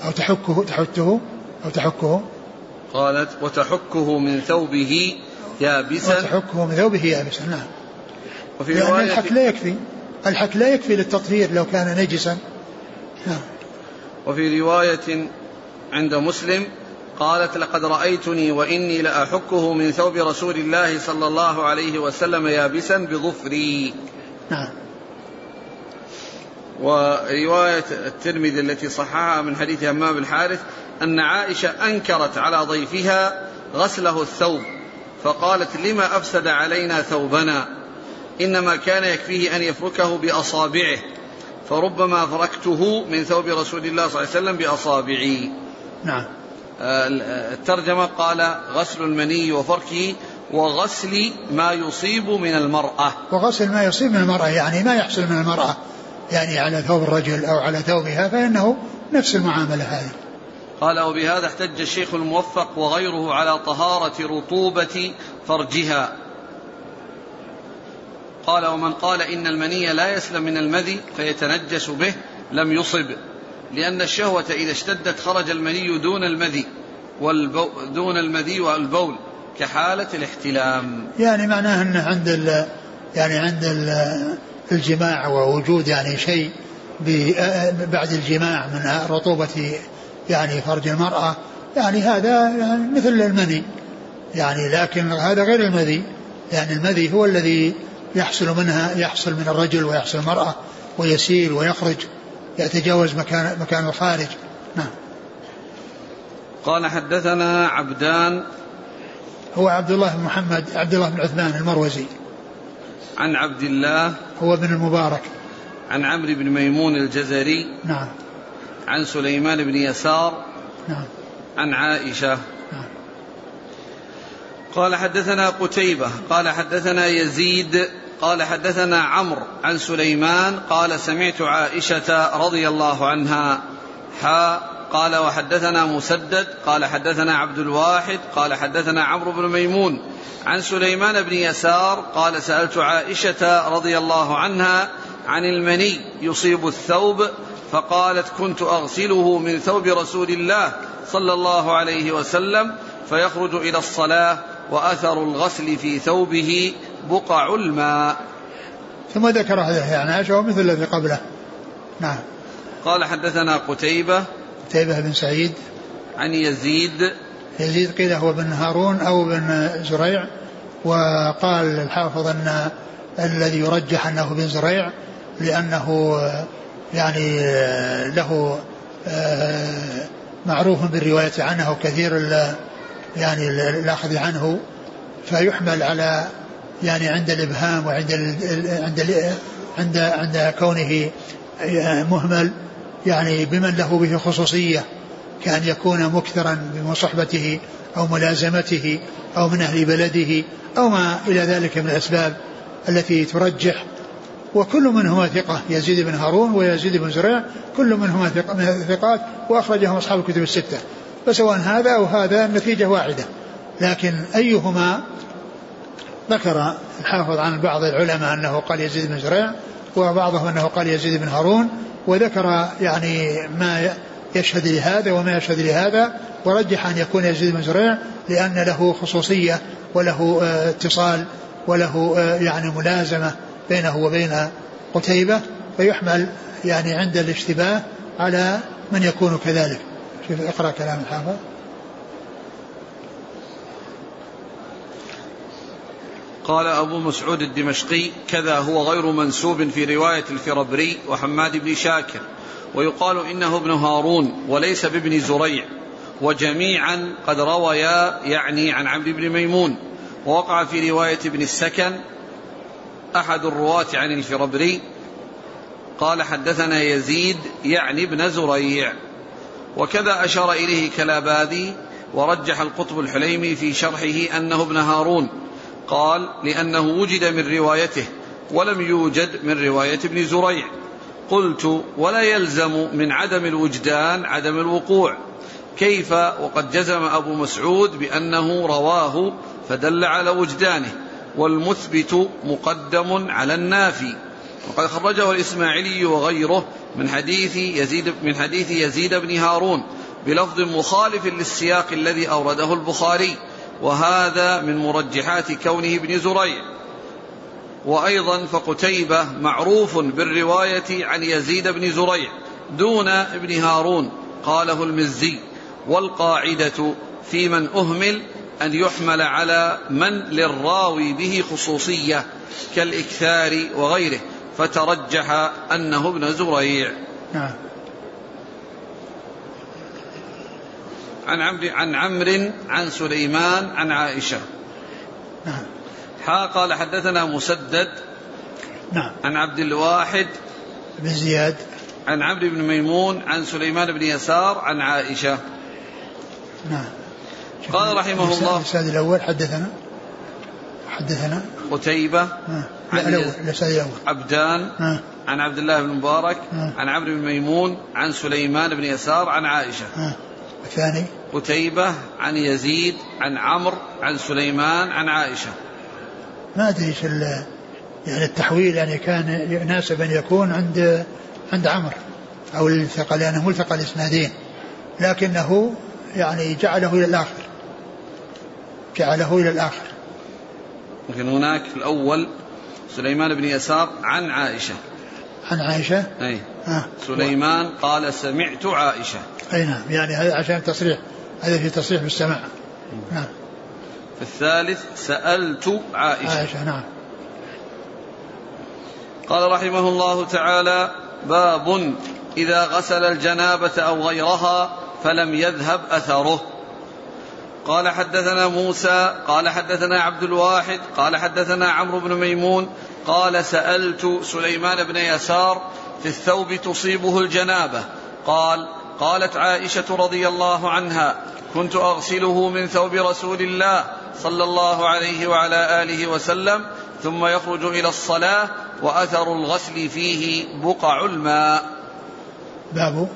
أو تحكه تحته أو تحكه قالت وتحكه من ثوبه يابسا. وتحكه من ثوبه يابسا نعم. وفي يعني الحك لا يكفي الحك لا يكفي للتطهير لو كان نجسا. نعم. وفي رواية عند مسلم قالت لقد رأيتني وإني لأحكه من ثوب رسول الله صلى الله عليه وسلم يابسا بظفري. نعم. ورواية الترمذي التي صححها من حديث همام الحارث أن عائشة أنكرت على ضيفها غسله الثوب فقالت لما أفسد علينا ثوبنا؟ إنما كان يكفيه أن يفركه بأصابعه فربما فركته من ثوب رسول الله صلى الله عليه وسلم بأصابعي. نعم. الترجمة قال غسل المني وفركه وغسل ما يصيب من المرأة. وغسل ما يصيب من المرأة يعني ما يحصل من المرأة يعني على ثوب الرجل أو على ثوبها فإنه نفس المعاملة هذه. قال وبهذا احتج الشيخ الموفق وغيره على طهارة رطوبة فرجها. قال ومن قال إن المني لا يسلم من المذي فيتنجس به لم يصب لأن الشهوة إذا اشتدت خرج المني دون المذي والبو دون المذي والبول كحالة الاحتلام. يعني معناه أنه عند ال يعني عند ال الجماع ووجود يعني شيء بعد الجماع من رطوبة يعني فرج المرأة يعني هذا يعني مثل المني يعني لكن هذا غير المذي يعني المذي هو الذي يحصل منها يحصل من الرجل ويحصل المرأة ويسيل ويخرج يتجاوز مكان مكان الخارج. نعم. قال حدثنا عبدان هو عبد الله بن محمد عبد الله بن عثمان المروزي. عن عبد الله هو بن المبارك. عن عمرو بن ميمون الجزري نعم. عن سليمان بن يسار نعم. عن عائشة. نعم. قال حدثنا قتيبة قال حدثنا يزيد قال حدثنا عمرو عن سليمان قال سمعت عائشة رضي الله عنها حا قال وحدثنا مسدد قال حدثنا عبد الواحد قال حدثنا عمرو بن ميمون عن سليمان بن يسار قال سألت عائشة رضي الله عنها عن المني يصيب الثوب فقالت كنت أغسله من ثوب رسول الله صلى الله عليه وسلم فيخرج إلى الصلاة وأثر الغسل في ثوبه بقع الماء. ثم ذكر هذا يعني عائشة مثل الذي قبله. نعم. قال حدثنا قتيبة قتيبة بن سعيد. عن يزيد. يزيد قيل هو بن هارون أو بن زريع وقال الحافظ أن الذي يرجح أنه بن زريع لأنه يعني له آه، معروف بالرواية عنه كثير يعني الأخذ عنه. فيحمل على يعني عند الإبهام وعند عند عند عند كونه مهمل يعني بمن له به خصوصية كأن يكون مكثرا بمصحبته أو ملازمته أو من أهل بلده أو ما إلى ذلك من الأسباب التي ترجح وكل منهما ثقة. يزيد بن هارون ويزيد بن زريع كل منهما ثقات وأخرجهم أصحاب الكتب الستة. فسواء هذا أو هذا النتيجة واحدة. لكن أيهما ذكر الحافظ عن بعض العلماء أنه قال يزيد بن زريع وبعضهم أنه قال يزيد بن هارون وذكر يعني ما يشهد لهذا وما يشهد لهذا. ورجح أن يكون يزيد بن زريع لأن له خصوصية وله آه، اتصال وله آه، يعني ملازمة. بينه وبين قتيبة فيحمل يعني عند الاشتباه على من يكون كذلك. شوف اقرأ كلام الحافظ. قال أبو مسعود الدمشقي كذا هو غير منسوب في رواية الفربري وحماد بن شاكر ويقال إنه ابن هارون وليس بابن زريع وجميعا قد رويا يعني عن عبد بن ميمون ووقع في رواية ابن السكن أحد الرواة عن الفربري قال حدثنا يزيد يعني ابن زريع. وكذا أشار إليه كلابادي ورجح القطب الحليمي في شرحه أنه ابن هارون. قال لأنه وجد من روايته ولم يوجد من رواية ابن زريع. قلت ولا يلزم من عدم الوجدان عدم الوقوع. كيف؟ وقد جزم أبو مسعود بأنه رواه فدل على وجدانه. والمثبت مقدم على النافي. وقد خرجه الإسماعيلي وغيره من حديث يزيد من حديث يزيد بن هارون بلفظ مخالف للسياق الذي أورده البخاري. وهذا من مرجحات كونه ابن زريع. وأيضا فقتيبة معروف بالرواية عن يزيد بن زريع دون ابن هارون قاله المزي. والقاعدة في من أهمل أن يحمل على من للراوي به خصوصية كالإكثار وغيره فترجح أنه ابن زريع. نعم. عن عمرو عن عمرو عن سليمان عن عائشة. نعم. حا قال حدثنا مسدد. نعم. عن عبد الواحد. بن زياد. عن عمرو بن ميمون عن سليمان بن يسار عن عائشة. نعم. قال رحمه الله. الإسناد الأول حدثنا. حدثنا. قتيبة. آه. لا الأول الإسناد الأول. عبدان. آه. عن عبد الله بن مبارك. آه. عن عمرو بن ميمون. عن سليمان بن يسار. عن عائشة. الثاني قتيبة. عن يزيد. عن عمرو. عن سليمان. عن عائشة. ما أدري إيش يعني التحويل يعني كان يناسب أن يكون عند عند عمرو أو الثقة لأنه ملتقى الإسنادين لكنه يعني جعله إلى الآخر. جعله إلى الآخر. لكن هناك في الأول سليمان بن يسار عن عائشة. عن عائشة؟ أي. آه. سليمان قال سمعت عائشة. أي نعم. يعني هذا عشان تصريح. هذا في تصريح بالسماع نعم. في الثالث سألت عائشة. عائشة نعم. قال رحمه الله تعالى باب إذا غسل الجنابة أو غيرها فلم يذهب أثره. قال حدثنا موسى قال حدثنا عبد الواحد قال حدثنا عمرو بن ميمون قال سألت سليمان بن يسار في الثوب تصيبه الجنابة قال قالت عائشة رضي الله عنها كنت أغسله من ثوب رسول الله صلى الله عليه وعلى آله وسلم ثم يخرج إلى الصلاة وأثر الغسل فيه بقع الماء. باب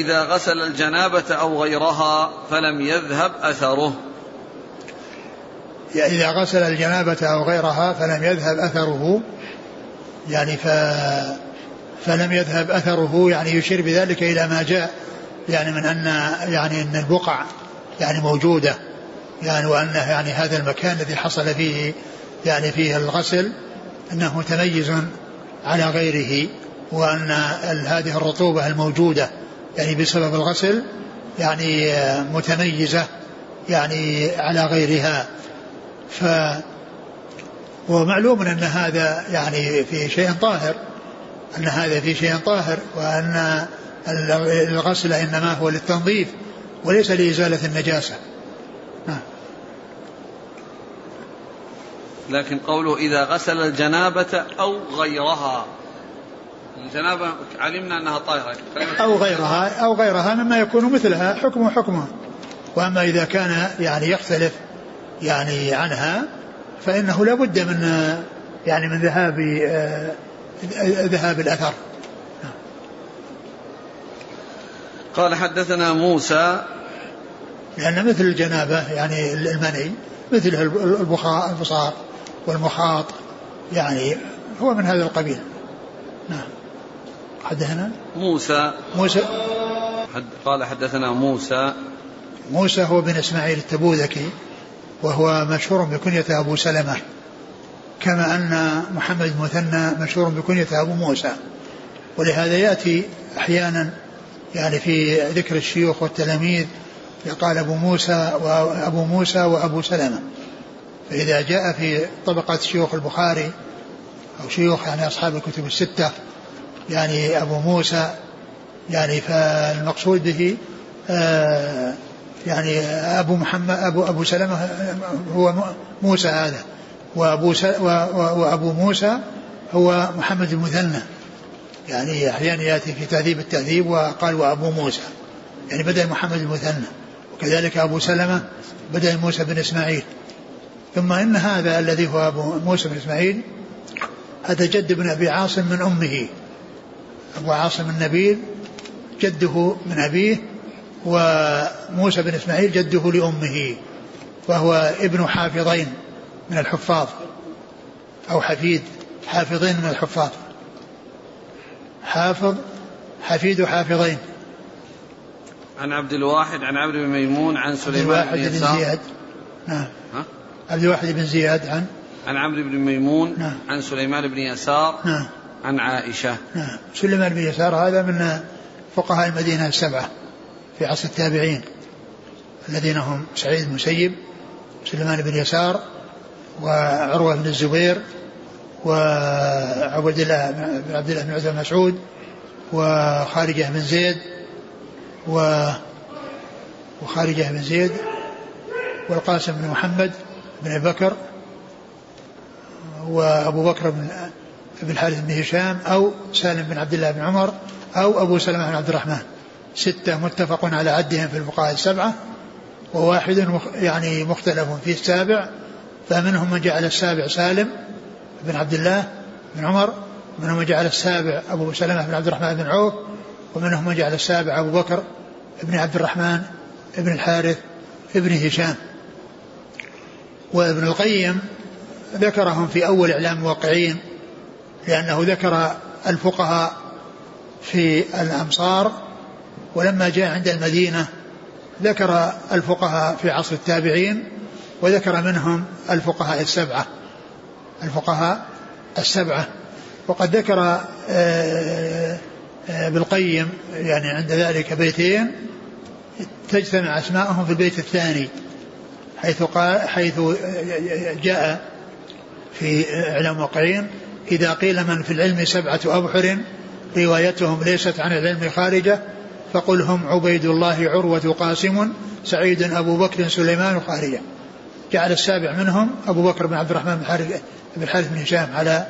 إذا غسل الجنابة أو غيرها فلم يذهب أثره. إذا غسل الجنابة أو غيرها فلم يذهب أثره يعني ف فلم يذهب أثره يعني يشير بذلك إلى ما جاء يعني من أن يعني أن البقع يعني موجودة يعني وأنه يعني هذا المكان الذي حصل فيه يعني فيه الغسل أنه متميز على غيره وأن هذه الرطوبة الموجودة. يعني بسبب الغسل يعني متميزة يعني على غيرها. ف ومعلوم أن هذا يعني في شيء طاهر أن هذا في شيء طاهر وأن الغسل إنما هو للتنظيف وليس لإزالة النجاسة. لكن قوله إذا غسل الجنابة أو غيرها. الجنابة علمنا أنها طاهرة. أو غيرها أو غيرها مما يكون مثلها حكمه. حكمها وأما إذا كان يعني يختلف يعني عنها فإنه لا بد من يعني من ذهاب آه، ذهاب الأثر. قال حدثنا موسى. لأن مثل الجنابة يعني المني مثله البخار البصار والمخاط يعني هو من هذا القبيل. نعم. حدثنا موسى. موسى. حد قال حدثنا موسى. موسى هو بن إسماعيل التبوذكي وهو مشهور بكنية أبو سلمة كما أن محمد المثنى مشهور بكنية أبو موسى. ولهذا يأتي أحيانا يعني في ذكر الشيوخ والتلاميذ يقال أبو موسى وأبو موسى وأبو سلمة. فإذا جاء في طبقة شيوخ البخاري أو شيوخ يعني أصحاب الكتب الستة يعني أبو موسى يعني فالمقصود به آه يعني أبو محمد أبو أبو سلمة هو موسى هذا. وأبو وأبو موسى هو محمد المثنى يعني أحيانا يأتي في تهذيب التهذيب وقال وأبو موسى. يعني بدل محمد المثنى وكذلك أبو سلمة بدل موسى بن إسماعيل. ثم إن هذا الذي هو أبو موسى بن إسماعيل هذا جد بن أبي عاصم من أمه. أبو عاصم النبيل جده من أبيه وموسى بن إسماعيل جده لأمه وهو ابن حافظين من الحفاظ أو حفيد حافظين من الحفاظ. حافظ حفيد حافظين. عن عبد الواحد عن عمرو بن ميمون عن سليمان بن يسار بن زياد. نعم. ها؟ عبد الواحد بن زياد عن؟ عن عمرو بن ميمون نعم. عن سليمان بن يسار. نعم. عن عائشة. نعم. سليمان بن يسار هذا من فقهاء المدينة السبعة في عصر التابعين الذين هم سعيد بن المسيب سليمان بن يسار وعروة بن الزبير وعبد الله بن عبد الله بن عزة مسعود وخارجة بن زيد و وخارجة بن زيد والقاسم بن محمد بن بكر وأبو بكر بن بن الحارث بن هشام أو سالم بن عبد الله بن عمر أو أبو سلمة بن عبد الرحمن. ستة متفق على عدهم في الفقهاء السبعة وواحد يعني مختلف في السابع فمنهم من جعل السابع سالم بن عبد الله بن عمر منهم من جعل السابع أبو سلمة بن عبد الرحمن بن عوف ومنهم من جعل السابع أبو بكر بن عبد الرحمن بن الحارث بن هشام. وابن القيم ذكرهم في أول إعلام الموقعين لأنه ذكر الفقهاء في الأمصار ولما جاء عند المدينة ذكر الفقهاء في عصر التابعين وذكر منهم الفقهاء السبعة. الفقهاء السبعة. وقد ذكر آه، آه، بالقيم يعني عند ذلك بيتين تجتمع أسماءهم في البيت الثاني حيث قال حيث جاء في إعلام وقعين إذا قيل من في العلم سبعة أبحر روايتهم ليست عن العلم خارجة فقل هم عبيد الله عروة قاسم سعيد أبو بكر سليمان خارجة. جعل السابع منهم أبو بكر بن عبد الرحمن بن حارث بن الحارث بن هشام على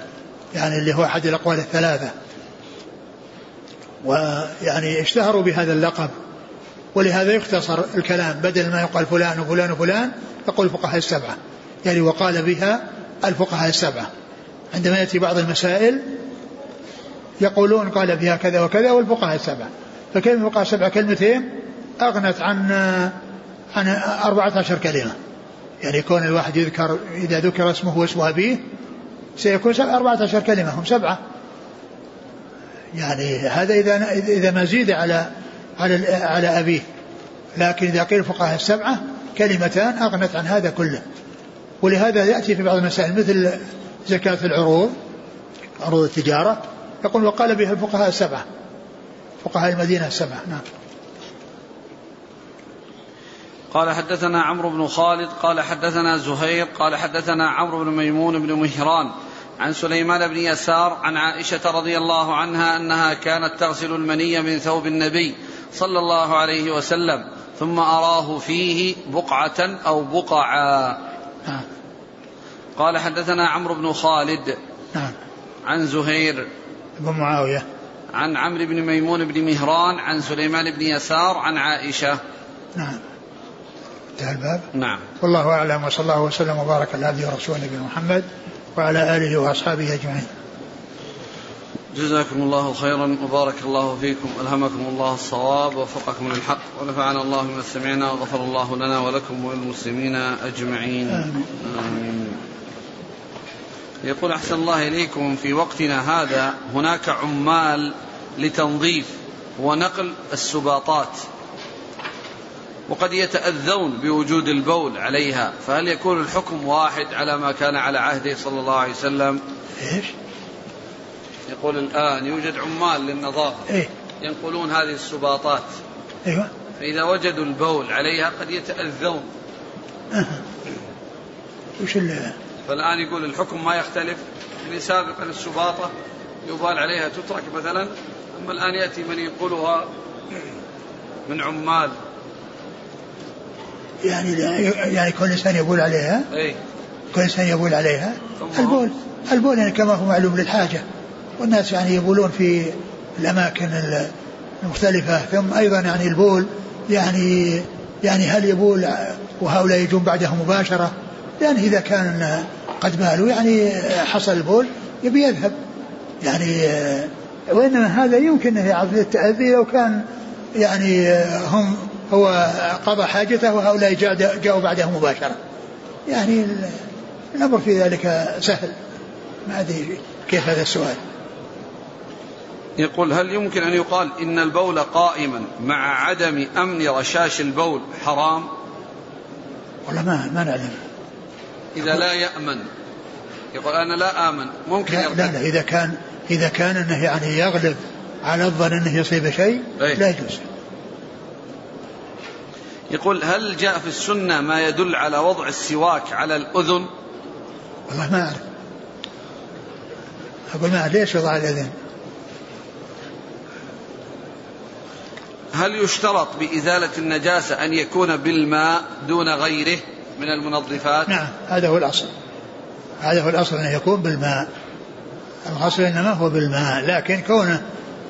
يعني اللي هو أحد الأقوال الثلاثة. ويعني اشتهروا بهذا اللقب. ولهذا يختصر الكلام بدل ما يقال فلان وفلان وفلان يقول الفقهاء السبعة. يعني وقال بها الفقهاء السبعة. عندما يأتي بعض المسائل يقولون قال فيها كذا وكذا والفقهاء السبعة فكلمة الفقهاء السبعة كلمتين أغنت عن عن 14 كلمة. يعني يكون الواحد يذكر إذا ذكر اسمه واسم أبيه سيكون 14 كلمة هم سبعة. يعني هذا إذا إذا ما زيد على على على أبيه. لكن إذا قيل الفقهاء السبعة كلمتان أغنت عن هذا كله. ولهذا يأتي في بعض المسائل مثل زكاة العروض عروض التجارة. يقول وقال بها الفقهاء السبعة فقهاء المدينة السبعة نعم. قال حدثنا عمرو بن خالد قال حدثنا زهير قال حدثنا عمرو بن ميمون بن مهران عن سليمان بن يسار عن عائشة رضي الله عنها أنها كانت تغسل المني من ثوب النبي صلى الله عليه وسلم ثم أراه فيه بقعة أو بقعا نعم. قال حدثنا عمرو بن خالد نعم. عن زهير بن معاوية. عن عمرو بن ميمون بن مهران عن سليمان بن يسار عن عائشة. نعم. انتهى الباب. نعم. والله أعلم وصلى الله وسلم وبارك على عبده ورسوله نبينا محمد وعلى آله وأصحابه أجمعين. جزاكم الله خيرا وبارك الله فيكم ألهمكم الله الصواب ووفقكم للحق ونفعنا الله بما سمعنا وغفر الله لنا ولكم وللمسلمين أجمعين. آمين, آمين. يقول أحسن الله إليكم في وقتنا هذا هناك عمال لتنظيف ونقل السباطات وقد يتأذون بوجود البول عليها فهل يكون الحكم واحد على ما كان على عهده صلى الله عليه وسلم؟ إيش؟ يقول الآن يوجد عمال للنظافة إيه؟ ينقلون هذه السباطات أيوة. فإذا وجدوا البول عليها قد يتأذون. وش ال فالآن يقول الحكم ما يختلف اللي سابقا السباطة يبال عليها تترك مثلا أما الآن يأتي من ينقلها من عمال. يعني يعني كل إنسان يبول عليها؟ اي كل إنسان يبول عليها؟ البول البول يعني كما هو معلوم للحاجة. والناس يعني يبولون في الأماكن المختلفة. ثم أيضا يعني البول يعني يعني هل يبول وهؤلاء يجون بعده مباشرة؟ لأن إذا كان قد بالوا يعني حصل البول يبي يذهب. يعني وإنما هذا يمكن انه يعرف التاذي لو كان يعني هم هو قضى حاجته وهؤلاء جاءوا بعده مباشرة. يعني الأمر في ذلك سهل. ما أدري كيف هذا السؤال. يقول هل يمكن أن يقال إن البول قائما مع عدم أمن رشاش البول حرام؟ والله ما ما نعلم. إذا لا يأمن. يقول أنا لا آمن. ممكن لا, لا, لا إذا كان إذا كان أنه يعني يغلب على الظن أنه يصيب شيء أي. لا يجوز. يقول هل جاء في السنة ما يدل على وضع السواك على الأذن؟ والله ما أعرف. أقول ما أعرف ليش وضع الأذن؟ هل يشترط بإزالة النجاسة أن يكون بالماء دون غيره؟ من المنظفات؟ نعم هذا هو الأصل. هذا هو الأصل أنه يكون بالماء. الغسل إنما هو بالماء لكن كونه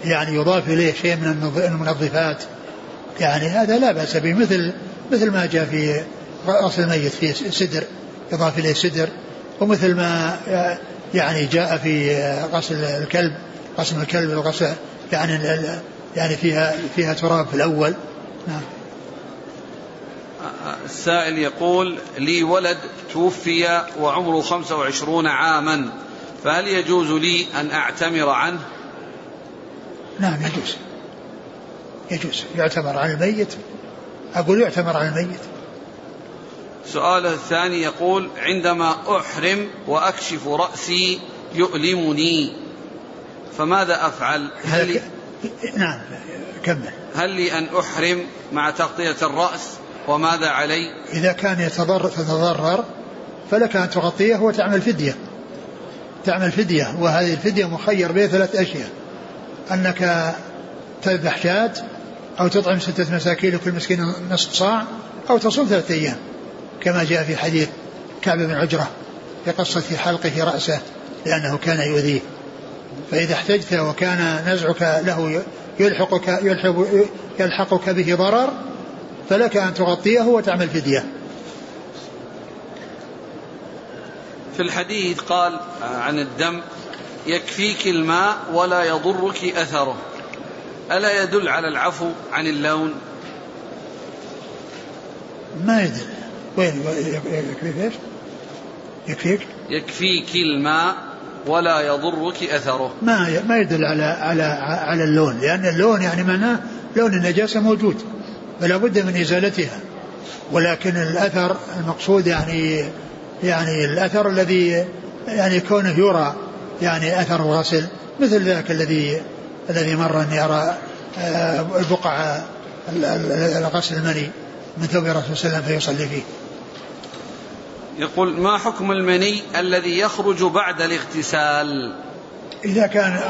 يعني يضاف إليه شيء من المنظفات يعني هذا لا بأس به مثل مثل ما جاء في غسل الميت في سدر يضاف إليه سدر. ومثل ما يعني جاء في غسل الكلب غسل الكلب الغسل يعني يعني فيها فيها تراب في الأول. نعم. السائل يقول لي ولد توفي وعمره 25 عاما فهل يجوز لي أن أعتمر عنه؟ نعم يجوز. يجوز. يعتبر عن الميت. أقول يعتبر عن الميت. سؤاله الثاني يقول عندما أحرم وأكشف رأسي يؤلمني فماذا أفعل؟ هل نعم كمل. هل لي أن أحرم مع تغطية الرأس؟ وماذا علي؟ إذا كان يتضرر تتضرر فلك أن تغطيه وتعمل فدية. تعمل فدية وهذه الفدية مخير بها ثلاث أشياء. أنك تذبح شاة أو تطعم ستة مساكين لكل مسكين نصف صاع أو تصوم ثلاثة أيام. كما جاء في حديث كعب بن عجرة في قصة حلقه رأسه لأنه كان يؤذيه. فإذا احتجت وكان نزعك له يلحقك يلحق يلحقك به ضرر فلك أن تغطيه وتعمل فدية. في الحديث قال عن الدم يكفيك الماء ولا يضرك أثره. ألا يدل على العفو عن اللون؟ ما يدل. وين؟ يكفيك إيش؟ يكفيك؟ يكفيك الماء ولا يضرك أثره. ما ما يدل على على على اللون لأن اللون يعني معناه لون النجاسة موجود. فلا بد من إزالتها. ولكن الأثر المقصود يعني يعني الأثر الذي يعني كونه يرى يعني أثر غسل مثل ذاك الذي الذي مر أن يرى آه، غسل المني من ثوب الرسول صلى الله عليه وسلم فيصلي فيه. يقول ما حكم المني الذي يخرج بعد الاغتسال؟ إذا كان